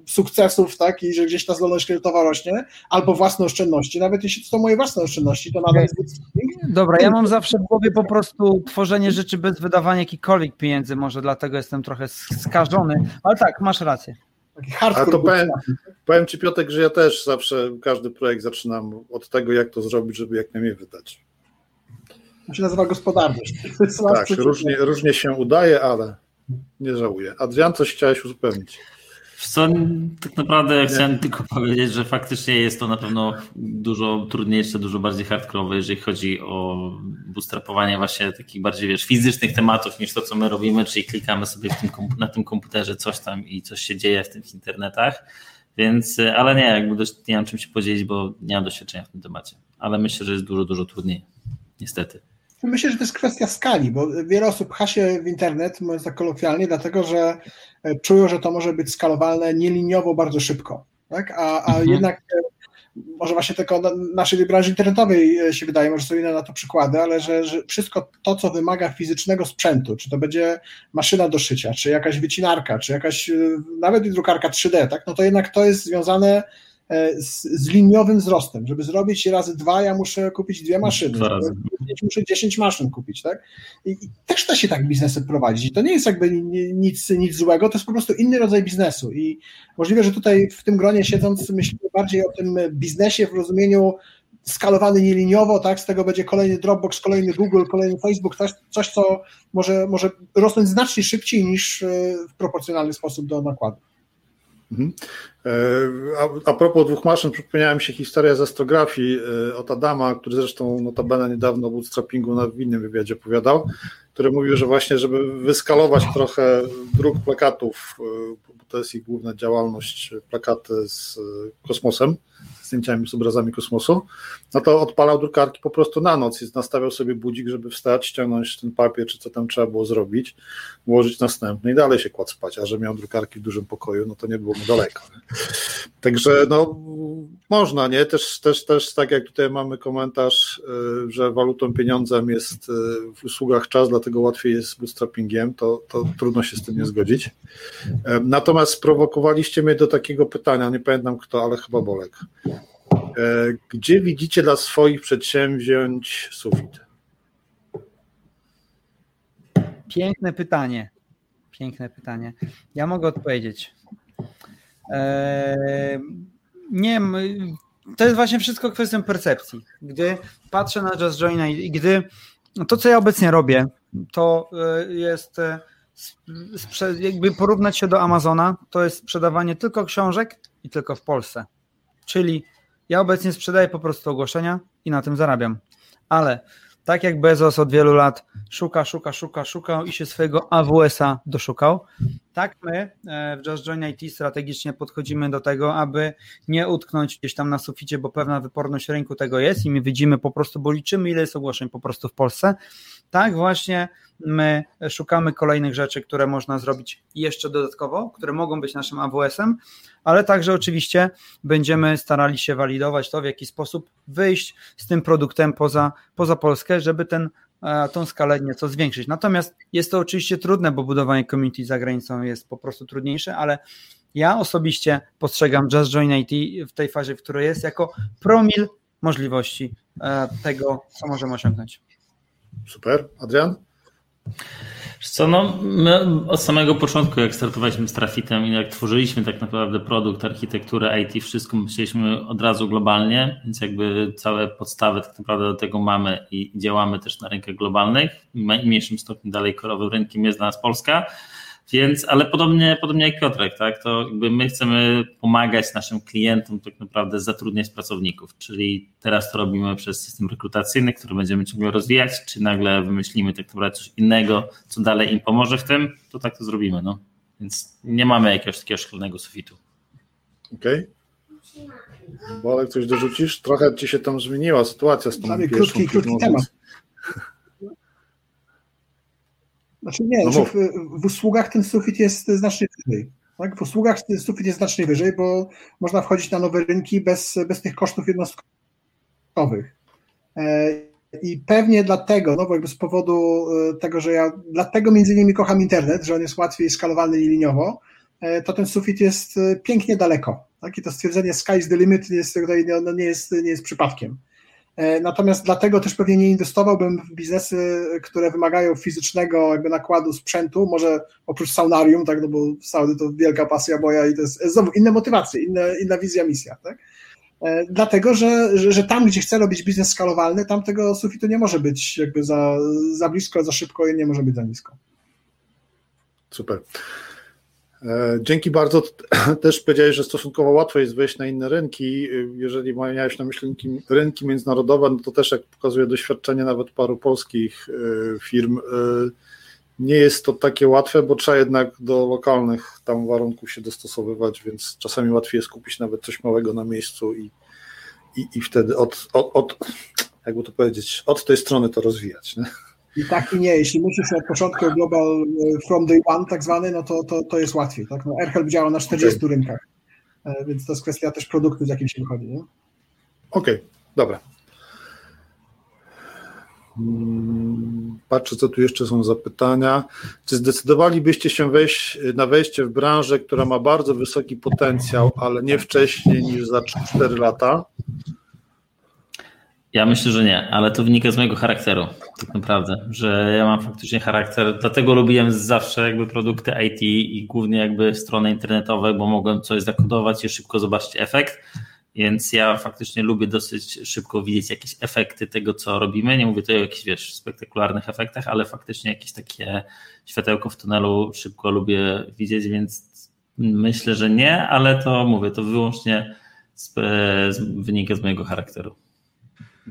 sukcesów, tak, i że gdzieś ta zdolność kredytowa rośnie, albo własne oszczędności, nawet jeśli to są moje własne oszczędności, to nadal jest Dobra, ja mam zawsze w głowie po prostu tworzenie rzeczy bez wydawania jakichkolwiek pieniędzy, może dlatego jestem trochę skażony, ale tak, masz rację. A to powiem, powiem Ci Piotek, że ja też zawsze każdy projekt zaczynam od tego, jak to zrobić, żeby jak najmniej wydać. To się nazywa gospodarność. Tak, różnie, różnie się udaje, ale nie żałuję. Adrian, coś chciałeś uzupełnić? Co, tak naprawdę chciałem tylko powiedzieć, że faktycznie jest to na pewno dużo trudniejsze, dużo bardziej hardkorowe, jeżeli chodzi o bootstrapowanie właśnie takich bardziej wiesz, fizycznych tematów niż to, co my robimy, czyli klikamy sobie tym, na tym komputerze coś tam i coś się dzieje w tych internetach. Więc, ale nie, jakby dość, nie mam czym się podzielić, bo nie mam doświadczenia w tym temacie. Ale myślę, że jest dużo, dużo trudniej. Niestety. Myślę, że to jest kwestia skali, bo wiele osób pcha się w internet, mówiąc tak kolokwialnie, dlatego że e, czują, że to może być skalowalne nieliniowo bardzo szybko. Tak? A, a mhm. jednak e, może właśnie tylko naszej branży internetowej e, się wydaje, może są inne na to przykłady, ale że, że, wszystko to, co wymaga fizycznego sprzętu, czy to będzie maszyna do szycia, czy jakaś wycinarka, czy jakaś nawet drukarka 3D, tak? no to jednak to jest związane z, z, liniowym wzrostem. Żeby zrobić razy dwa, ja muszę kupić dwie maszyny. Muszę 10 maszyn kupić, tak? I, I, też da się tak biznesy prowadzić. I to nie jest jakby nic, nic złego, to jest po prostu inny rodzaj biznesu. I możliwe, że tutaj w tym gronie siedząc myślimy bardziej o tym biznesie w rozumieniu skalowany nieliniowo, tak? Z tego będzie kolejny Dropbox, kolejny Google, kolejny Facebook, coś, coś co może, może rosnąć znacznie szybciej niż e, w proporcjonalny sposób do nakładu. Mhm. E, a, propos dwóch maszyn, przypomniała mi się historia z astrografii e, od Adama, który zresztą notabene niedawno o bootstrappingu na innym wywiadzie opowiadał, który mówił, że właśnie, żeby wyskalować trochę druk plakatów, e, bo to jest ich główna działalność, plakaty z kosmosem, zdjęciami z obrazami kosmosu, no to odpalał drukarki po prostu na noc i nastawiał sobie budzik, żeby wstać, ściągnąć ten papier, czy co tam trzeba było zrobić, włożyć następny i dalej się kładł spać, a że miał drukarki w dużym pokoju, no to nie było mu daleko. Także no można, nie? Też, też, też tak jak tutaj mamy komentarz, y, że walutą pieniądzem jest y, w usługach czas, dlatego łatwiej jest z bootstrappingiem, to, to trudno się z tym nie zgodzić. Natomiast sprowokowaliście mnie do takiego pytania, nie pamiętam kto, ale chyba Bolek. E, gdzie widzicie dla swoich przedsięwzięć sufit? Piękne pytanie. Piękne pytanie. Ja mogę odpowiedzieć. Eee, nie to jest właśnie wszystko kwestią percepcji. Gdy patrzę na Just Join i gdy to, co ja obecnie robię, to e, jest e, jakby porównać się do Amazona, to jest sprzedawanie tylko książek i tylko w Polsce. Czyli ja obecnie sprzedaję po prostu ogłoszenia i na tym zarabiam. Ale tak jak Bezos od wielu lat szuka, szuka, szuka, szukał i się swojego AWS-a doszukał, tak my e, w Just Join IT strategicznie podchodzimy do tego, aby nie utknąć gdzieś tam na suficie, bo pewna wyporność rynku tego jest i my widzimy po prostu, bo liczymy ile jest ogłoszeń po prostu w Polsce. Tak właśnie my szukamy kolejnych rzeczy, które można zrobić jeszcze dodatkowo, które mogą być naszym AWS-em, ale także oczywiście będziemy starali się walidować to, w jaki sposób wyjść z tym produktem poza, poza Polskę, żeby ten e, tą skalę nieco zwiększyć. Natomiast jest to oczywiście trudne, bo budowanie community za granicą jest po prostu trudniejsze, ale ja osobiście postrzegam Just Join IT w tej fazie, w której jest, jako promil możliwości e, tego, co możemy osiągnąć. Super. Adrian? Co, no, my od samego początku, jak startowaliśmy z Trafitem i jak tworzyliśmy tak naprawdę produkt, architekturę IT, wszystko myśleliśmy od razu globalnie, więc jakby całe podstawy tak naprawdę do tego mamy i działamy też na rynkach globalnych. W mniejszym stopniu dalej korowym rynkiem jest dla nas Polska, więc, ale podobnie, podobnie jak Piotrek, tak, to jakby my chcemy pomagać naszym klientom tak naprawdę zatrudniać pracowników, czyli teraz to robimy przez system rekrutacyjny, który będziemy ciągle rozwijać, czy nagle wymyślimy tak naprawdę coś innego, co dalej im pomoże w tym, to tak to zrobimy, no. Więc nie mamy jakiegoś takiego szkolnego sufitu. Okej. Okay. Bolek, coś dorzucisz? Trochę ci się tam zmieniła sytuacja z tą krótki, krótki temat. Znaczy nie, no w, w, usługach ten sufit jest znacznie wyżej. Tak? W usługach sufit jest znacznie wyżej, bo można wchodzić na nowe rynki bez, bez tych kosztów jednostkowych. E, I pewnie dlatego, no bo jakby z powodu e, tego, że ja dlatego między innymi kocham internet, że on jest łatwiej skalowalny i liniowo, e, to ten sufit jest pięknie daleko. Tak? I to stwierdzenie sky is the limit jest, no, nie, jest, nie jest przypadkiem. Natomiast dlatego też pewnie nie inwestowałbym w biznesy, które wymagają fizycznego jakby nakładu sprzętu, może oprócz saunarium, tak, no bo sauny to wielka pasja moja i to jest znowu inne motywacje, inne, inna wizja, misja, tak? E, dlatego, że, że, że, tam, gdzie chcę robić biznes skalowalny, tam tego sufitu nie może być jakby za, za blisko, za szybko i nie może być za nisko. Super. E, dzięki bardzo. Też powiedziałeś, że stosunkowo łatwo jest wejść na inne rynki. Jeżeli miałeś na myśli rynki, międzynarodowe, no to też jak pokazuje doświadczenie nawet paru polskich e, firm, nie jest to takie łatwe, bo trzeba jednak do lokalnych tam warunków się dostosowywać, więc czasami łatwiej jest kupić nawet coś małego na miejscu i, i, i wtedy od, od, od, jakby to powiedzieć, od tej strony to rozwijać. Nie? I tak i nie. Jeśli myślisz od początku global e, from day one tak zwany, no to, to, to jest łatwiej. Tak? No AirHelp działa na 40 okay. rynkach, e, więc to jest kwestia też produktu, z jakim się wychodzi. Okej, okay, dobra. Patrzę, co tu jeszcze są zapytania. Czy zdecydowalibyście się wejść na wejście w branżę, która ma bardzo wysoki potencjał, ale nie wcześniej niż za 4 lata? Ja myślę, że nie, ale to wynika z mojego charakteru, tak naprawdę, że ja mam faktycznie charakter, dlatego lubiłem zawsze jakby produkty IT i głównie jakby strony internetowe, bo mogłem coś zakodować i szybko zobaczyć efekt więc ja faktycznie lubię dosyć szybko widzieć jakieś efekty tego, co robimy. Nie mówię tutaj o jakichś, wiesz, spektakularnych efektach, ale faktycznie jakieś takie światełko w tunelu szybko lubię widzieć, więc myślę, że nie, ale to mówię, to wyłącznie z, z, wynika z mojego charakteru.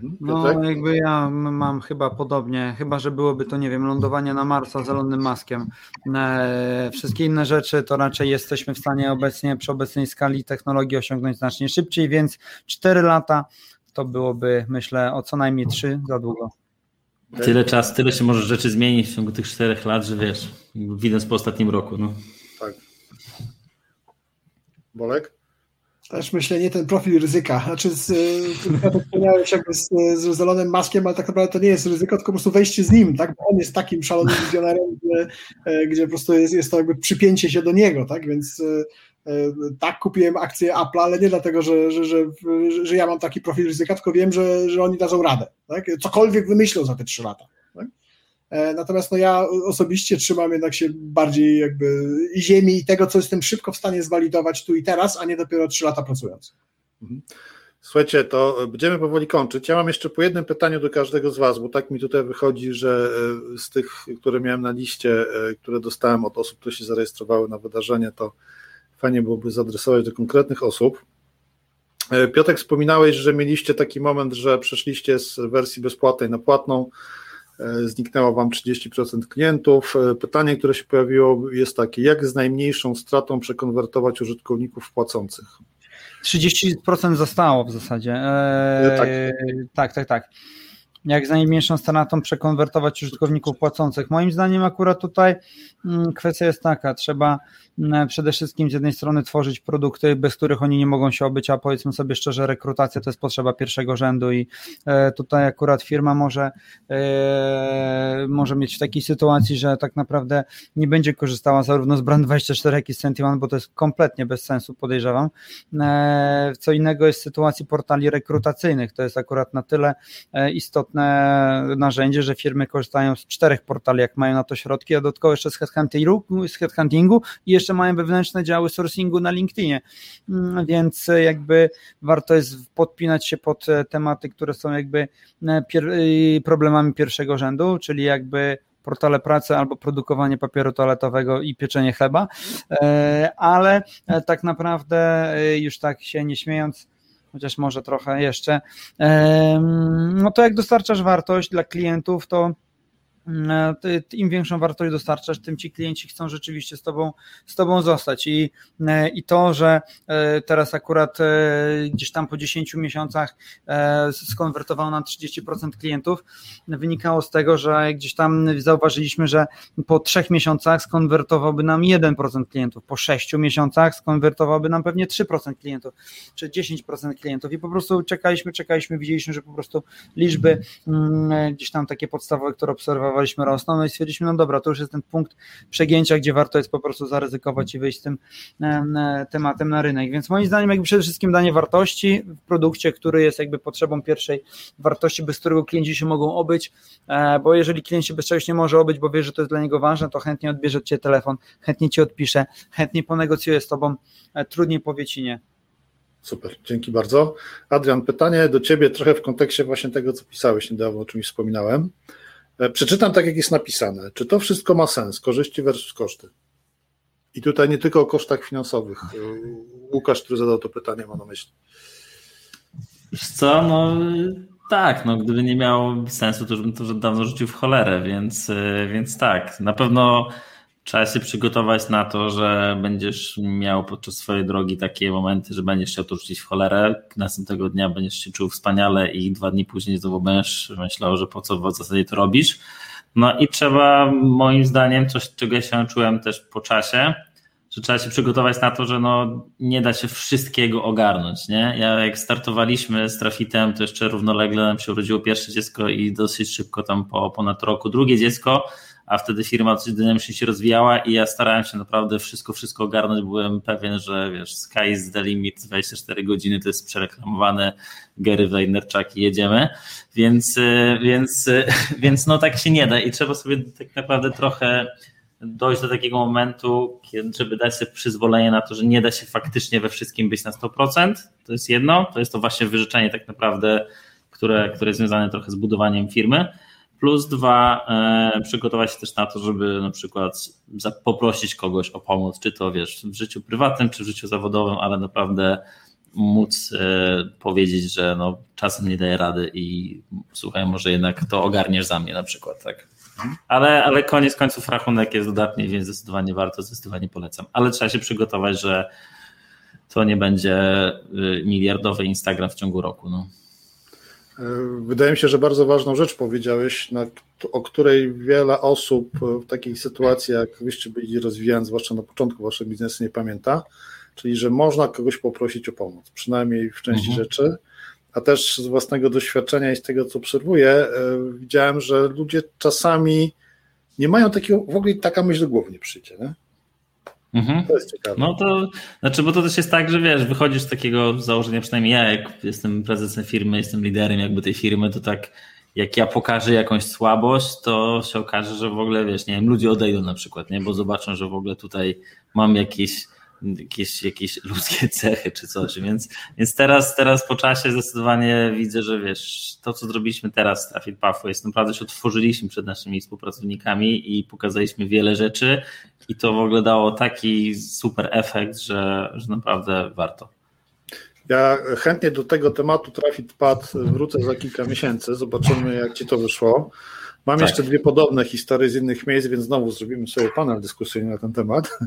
Mhm. No, jakby ja mam chyba podobnie, chyba że byłoby to, nie wiem, lądowanie na Marsa z Elonem Maskiem. E, wszystkie inne rzeczy to raczej jesteśmy w stanie obecnie przy obecnej skali technologii osiągnąć znacznie szybciej, więc 4 lata to byłoby, myślę, o co najmniej 3 za długo. Tyle czas, tyle się może rzeczy zmienić w ciągu tych 4 lat, że wiesz, widząc po ostatnim roku. No. Tak. Bolek? Też myślę, nie ten profil ryzyka. Znaczy, z, wspomniałeś jakby z, z Zelonem Maskiem, ale tak naprawdę to nie jest ryzyko, tylko po prostu wejście z nim, tak? Bo on jest takim szalonym wizjonerem, gdzie, e, gdzie po prostu jest, jest to jakby przypięcie się do niego, tak? Więc e, e, tak kupiłem akcję Apple, ale nie dlatego, że, że, że, że ja mam taki profil ryzyka, tylko wiem, że, że oni dadzą radę, tak? Cokolwiek wymyślą za te trzy lata. E, natomiast no ja osobiście trzymam jednak się bardziej jakby ziemi i tego, co jestem szybko w stanie zwalidować tu i teraz, a nie dopiero trzy lata pracując. Mhm. Słuchajcie, to będziemy powoli kończyć. Ja mam jeszcze po jednym pytaniu do każdego z Was, bo tak mi tutaj wychodzi, że e, z tych, które miałem na liście, e, które dostałem od osób, które się zarejestrowały na wydarzenie, to fajnie byłoby zadresować do konkretnych osób. Piotek, wspominałeś, że mieliście taki moment, że przeszliście z wersji bezpłatnej na płatną. E, zniknęło Wam 30% klientów. E, pytanie, które się pojawiło jest takie, jak z najmniejszą stratą przekonwertować użytkowników płacących? 30% zostało w zasadzie. Eee, tak, tak, tak. Jak z najmniejszą stratą przekonwertować użytkowników płacących? Moim zdaniem akurat tutaj mm, kwestia jest taka, trzeba przede wszystkim z jednej strony tworzyć produkty, bez których oni nie mogą się obyć, a powiedzmy sobie szczerze, rekrutacja to jest potrzeba pierwszego rzędu i e, tutaj akurat firma może, e, może mieć w takiej sytuacji, że tak naprawdę nie będzie korzystała zarówno z Brand24, jak i z Sentiment, bo to jest kompletnie bez sensu, podejrzewam. E, co innego jest w sytuacji portali rekrutacyjnych, to jest akurat na tyle istotne narzędzie, że firmy korzystają z czterech portali, jak mają na to środki, a dodatkowo jeszcze z headhuntingu i jeszcze mają wewnętrzne działy sourcingu na LinkedInie, mm, więc jakby warto jest podpinać się pod e, tematy, które są jakby e, e, problemami pierwszego rzędu, czyli jakby portale pracy albo produkowanie papieru toaletowego i pieczenie chleba, ale tak naprawdę już tak się nie śmiejąc, chociaż może trochę jeszcze, no to jak dostarczasz wartość dla klientów, to E, im większą wartość dostarczasz, tym ci klienci chcą rzeczywiście z tobą, z tobą zostać. I, e, I to, że e, teraz akurat gdzieś tam po 10 miesiącach skonwertował nam 30% klientów, wynikało z tego, że gdzieś tam zauważyliśmy, że po 3 miesiącach skonwertowałby nam 1% klientów, po 6 miesiącach skonwertowałby nam pewnie 3% klientów, czy 10% klientów i po prostu czekaliśmy, czekaliśmy, widzieliśmy, że po prostu liczby mm, gdzieś tam takie podstawowe, które obserwowaliśmy, obserwowaliśmy rosną, no i stwierdziliśmy, no dobra, to już jest ten punkt przegięcia, gdzie warto jest po prostu zaryzykować i wyjść z tym e, e, tematem na rynek. Więc moim zdaniem jakby przede wszystkim danie wartości w produkcie, który jest jakby potrzebą pierwszej wartości, bez którego klienci się mogą obyć, e, bo jeżeli klient się bez czegoś nie może obyć, bo wie, że to jest dla niego ważne, to chętnie odbierze Cię telefon, chętnie Ci odpisze, chętnie ponegocjuje z Tobą, trudniej powie Ci nie. Super, dzięki bardzo. Adrian, pytanie do Ciebie trochę w kontekście właśnie tego, co pisałeś niedawno, o czymś wspominałem. E, przeczytam tak, jak jest napisane. Czy to wszystko ma sens? Korzyści versus koszty. I tutaj nie tylko o kosztach finansowych. E, Łukasz, który zadał to pytanie, ma na myśli. Wiesz co, no tak, no gdyby nie miało sensu, to bym to dawno rzucił w cholerę, więc, e, więc tak, na pewno trzeba się przygotować na to, że będziesz miał podczas swojej drogi takie momenty, że będziesz chciał to rzucić w cholerę, następnego dnia będziesz się czuł wspaniale i dwa dni później znowu będziesz myślał, że po co w zasadzie to robisz. No i trzeba moim zdaniem, coś czego się czułem też po czasie, że trzeba się przygotować na to, że no, nie da się wszystkiego ogarnąć. Nie? Ja jak startowaliśmy z Trafitem, to jeszcze równolegle nam się urodziło pierwsze dziecko i dosyć szybko tam po ponad roku drugie dziecko, a wtedy firma dosyć dynamicznie się rozwijała i ja starałem się naprawdę wszystko, wszystko ogarnąć. Byłem pewien, że wiesz, sky is the limit, 24 godziny to jest przereklamowane, Gary Vaynerchuk i jedziemy, więc, y, więc, y, więc no tak się nie da i trzeba sobie tak naprawdę trochę dojść do takiego momentu, żeby dać sobie przyzwolenie na to, że nie da się faktycznie we wszystkim być na 100%. To jest jedno, to jest to właśnie wyrzeczenie tak naprawdę, które, które jest związane trochę z budowaniem firmy. Plus dwa, e, przygotować się też na to, żeby na przykład poprosić kogoś o pomoc, czy to wiesz, w życiu prywatnym, czy w życiu zawodowym, ale naprawdę móc e, powiedzieć, że no, czasem nie daje rady i słuchaj, może jednak to ogarniesz za mnie na przykład, tak. Ale, ale koniec końców rachunek jest dodatni, więc zdecydowanie warto, zdecydowanie polecam. Ale trzeba się przygotować, że to nie będzie y, miliardowy Instagram w ciągu roku. No. Wydaje mi się, że bardzo ważną rzecz powiedziałeś, na, o której wiele osób w takiej sytuacji, jak wyście byli rozwijając, zwłaszcza na początku waszego biznesu, nie pamięta, czyli że można kogoś poprosić o pomoc, przynajmniej w części mhm. rzeczy. A też z własnego doświadczenia i z tego, co obserwuję, e, widziałem, że ludzie czasami nie mają takiego, w ogóle taka myśl do głowy nie przyjdzie. Nie? Mhm. To jest ciekawe. No to znaczy, bo to też jest tak, że wiesz, wychodzisz z takiego założenia, przynajmniej ja, jak jestem prezesem firmy, jestem liderem jakby tej firmy, to tak jak ja pokażę jakąś słabość, to się okaże, że w ogóle wiesz, nie wiem, ludzie odejdą na przykład, nie? Bo zobaczą, że w ogóle tutaj mam jakieś jakieś, jakieś ludzkie cechy czy coś, więc, więc teraz, teraz po czasie zdecydowanie widzę, że wiesz, to co zrobiliśmy teraz z Traffic Puffu jest naprawdę się otworzyliśmy przed naszymi współpracownikami i pokazaliśmy wiele rzeczy i to w ogóle dało taki super efekt, że, że naprawdę warto. Ja chętnie do tego tematu Traffic Pad wrócę za kilka miesięcy, zobaczymy jak Ci to wyszło. Mam tak. jeszcze dwie podobne historie z innych miejsc, więc znowu zrobimy sobie panel dyskusyjny na ten temat.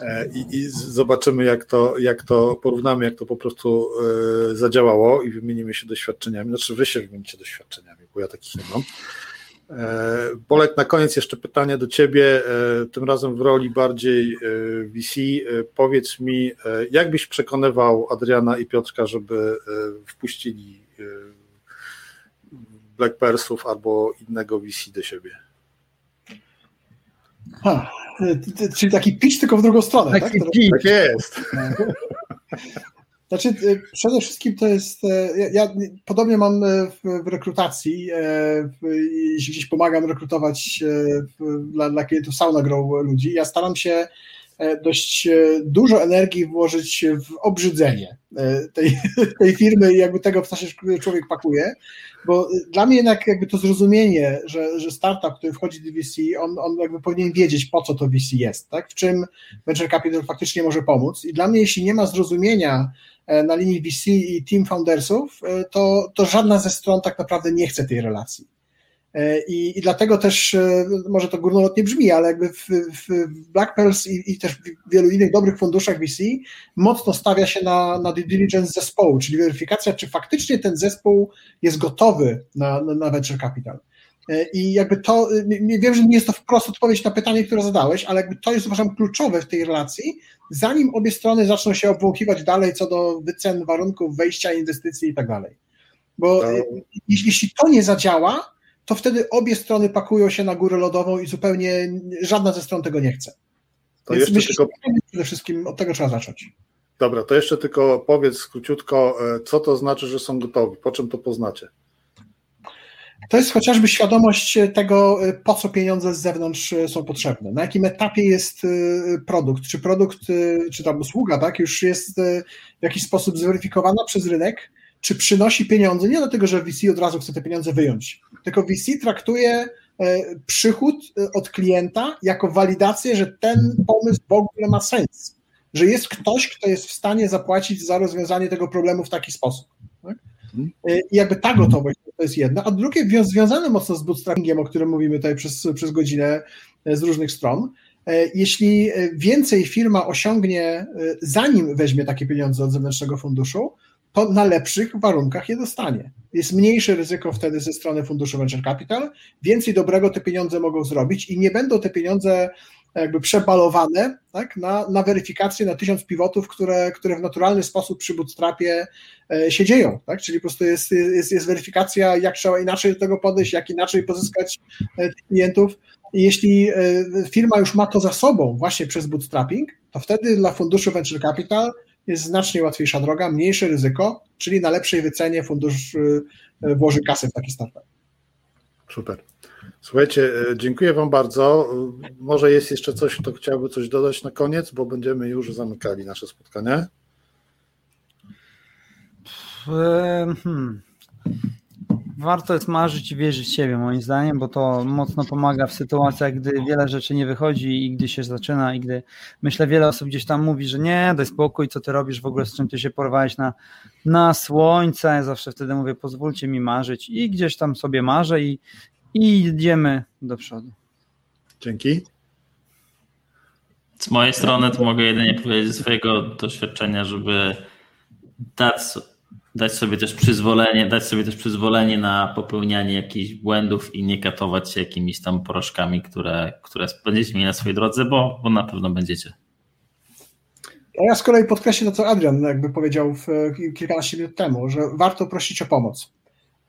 E, i, i zobaczymy, jak to, jak to porównamy, jak to po prostu e, zadziałało i wymienimy się doświadczeniami. Znaczy, wy się wymienicie doświadczeniami, bo ja takich nie mam. E, Bolek, na koniec jeszcze pytanie do Ciebie, tym razem w roli bardziej VC. Powiedz mi, jak byś przekonywał Adriana i Piotrka, żeby wpuścili Black Persów albo innego VC do siebie? Ha, czyli taki pitch tylko w drugą stronę, taki tak? Pitch. Tak jest. Znaczy, y, przede wszystkim to jest, y, ja, podobnie mam y, w, w rekrutacji, jeśli gdzieś pomagam rekrutować dla, dla klientów Sauna Grow ludzi, ja staram się dość dużo energii włożyć w obrzydzenie tej, tej firmy i jakby tego, w się człowiek pakuje, bo dla mnie jednak jakby to zrozumienie, że, że startup, który wchodzi do VC, on, on jakby powinien wiedzieć, po co to VC jest, tak? w czym venture capital faktycznie może pomóc. I dla mnie, jeśli nie ma zrozumienia e, na linii VC i team foundersów, e, to, to żadna ze stron tak naprawdę nie chce tej relacji. I, I, dlatego też, może to górnolotnie brzmi, ale jakby w, w Black Pearls i, i, też w wielu innych dobrych funduszach VC mocno stawia się na, na due diligence zespołu, czyli weryfikacja, czy faktycznie ten zespół jest gotowy na, na, na venture capital. E, I jakby to, wiem, że nie jest to wprost odpowiedź na pytanie, które zadałeś, ale jakby to jest uważam kluczowe w tej relacji, zanim obie strony zaczną się obwąchiwać dalej co do wycen, warunków wejścia, inwestycji i tak dalej. Bo no. jeśli to nie zadziała, to wtedy obie strony pakują się na górę lodową i zupełnie żadna ze stron tego nie chce. To Więc myślę, tylko... przede wszystkim od tego trzeba zacząć. Dobra, to jeszcze tylko powiedz króciutko, e, co to znaczy, że są gotowi, po czym to poznacie? To jest chociażby świadomość tego, y, po co pieniądze z zewnątrz są potrzebne. Na jakim etapie jest produkt? Czy produkt, czy tam usługa, tak, już jest w jakiś sposób zweryfikowana przez rynek? Czy przynosi pieniądze? Nie dlatego, że VC od razu chce te pieniądze wyjąć, tylko VC traktuje przychód od klienta jako walidację, że ten pomysł w ogóle ma sens, że jest ktoś, kto jest w stanie zapłacić za rozwiązanie tego problemu w taki sposób. Tak? Mhm. I jakby ta gotowość to jest jedno, a drugie związane mocno z bootstrappingiem, o którym mówimy tutaj przez, przez godzinę e, z różnych stron. E, jeśli e, więcej firma osiągnie, zanim weźmie takie pieniądze od zewnętrznego funduszu, to na lepszych warunkach je dostanie. Jest mniejsze ryzyko wtedy ze strony funduszu Venture Capital, więcej dobrego te pieniądze mogą zrobić i nie będą te pieniądze jakby przebalowane tak, na, na weryfikację na tysiąc pivotów, które, które w naturalny sposób przy bootstrapie e, się dzieją. Tak? Czyli po prostu jest, jest, jest weryfikacja, jak trzeba inaczej do tego podejść, jak inaczej pozyskać e, klientów. I jeśli e, firma już ma to za sobą właśnie przez bootstrapping, to wtedy dla funduszu Venture Capital jest znacznie łatwiejsza droga, mniejsze ryzyko, czyli na lepszej wycenie fundusz włoży kasę w taki startup. Super. Słuchajcie, e, dziękuję Wam bardzo. Może jest jeszcze coś, kto chciałby coś dodać na koniec, bo będziemy już zamykali nasze spotkanie. Hmm. Warto jest marzyć i wierzyć w siebie, moim zdaniem, bo to mocno pomaga w sytuacjach, gdy wiele rzeczy nie wychodzi i gdy się zaczyna, i gdy myślę, wiele osób gdzieś tam mówi, że nie, daj spokój, co ty robisz w ogóle, z czym ty się porwałeś na, na słońce. Zawsze wtedy mówię, pozwólcie mi marzyć, i gdzieś tam sobie marzę, i, i idziemy do przodu. Dzięki. Z mojej strony to mogę jedynie powiedzieć ze swojego doświadczenia, żeby dać, dać sobie też przyzwolenie, dać sobie też przyzwolenie na popełnianie jakichś błędów i nie katować się jakimiś tam porażkami, które, które będziecie mieli na swojej drodze, bo, bo na pewno będziecie. Ja z kolei podkreślę to, co Adrian jakby powiedział w, kilkanaście minut temu, że warto prosić o pomoc.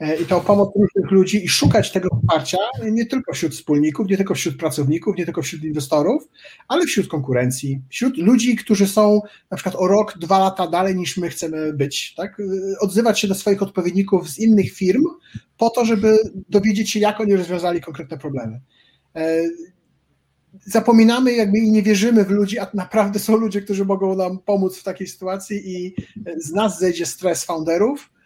E, i to pomoc różnych ludzi i szukać tego wsparcia nie tylko wśród wspólników, nie tylko wśród pracowników, nie tylko wśród inwestorów, ale wśród konkurencji, wśród ludzi, którzy są na przykład o rok, dwa lata dalej niż my chcemy być. Tak? Odzywać się do swoich odpowiedników z innych firm po to, żeby dowiedzieć się, jak oni rozwiązali konkretne problemy. E, zapominamy jakby i nie wierzymy w ludzi, a naprawdę są ludzie, którzy mogą nam pomóc w takiej sytuacji i z nas zejdzie stres founderów, E,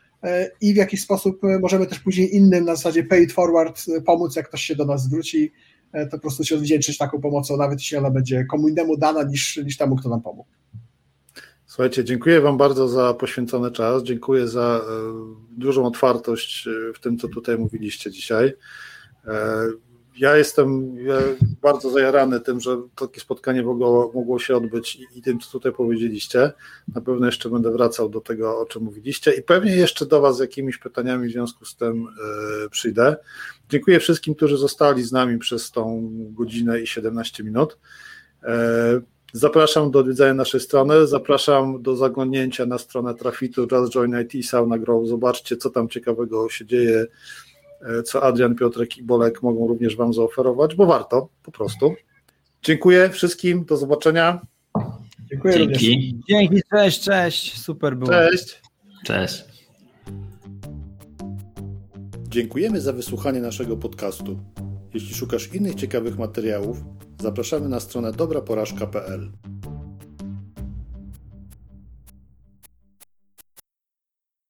i w jakiś sposób e, możemy też później innym na zasadzie pay it forward e, pomóc, jak ktoś się do nas zwróci, to po prostu się odwdzięczyć taką pomocą, nawet jeśli ona będzie komu innemu dana niż, niż temu, kto nam pomógł. Słuchajcie, dziękuję Wam bardzo za poświęcony czas. Dziękuję za dużą otwartość w tym, co tutaj mówiliście dzisiaj ja jestem bardzo zajarany tym, że takie spotkanie mogło, mogło się odbyć i, i, tym, co tutaj powiedzieliście. Na pewno jeszcze będę wracał do tego, o czym mówiliście i pewnie jeszcze do Was z jakimiś pytaniami w związku z tym y, przyjdę. Dziękuję wszystkim, którzy zostali z nami przez tą godzinę i 17 minut. Y, zapraszam do odwiedzenia naszej strony, zapraszam do zaglądnięcia na stronę Trafitu, Just Join IT, Sauna Grow. Zobaczcie, co tam ciekawego się dzieje co Adrian, Piotrek i Bolek mogą również Wam zaoferować, bo warto po prostu. Dziękuję wszystkim, do zobaczenia. Dziękuję Dzięki. Również. Dzięki, cześć, cześć, super było. Cześć. Cześć. Dziękujemy za wysłuchanie naszego podcastu. Jeśli szukasz innych ciekawych materiałów, zapraszamy na stronę dobraporażka.pl.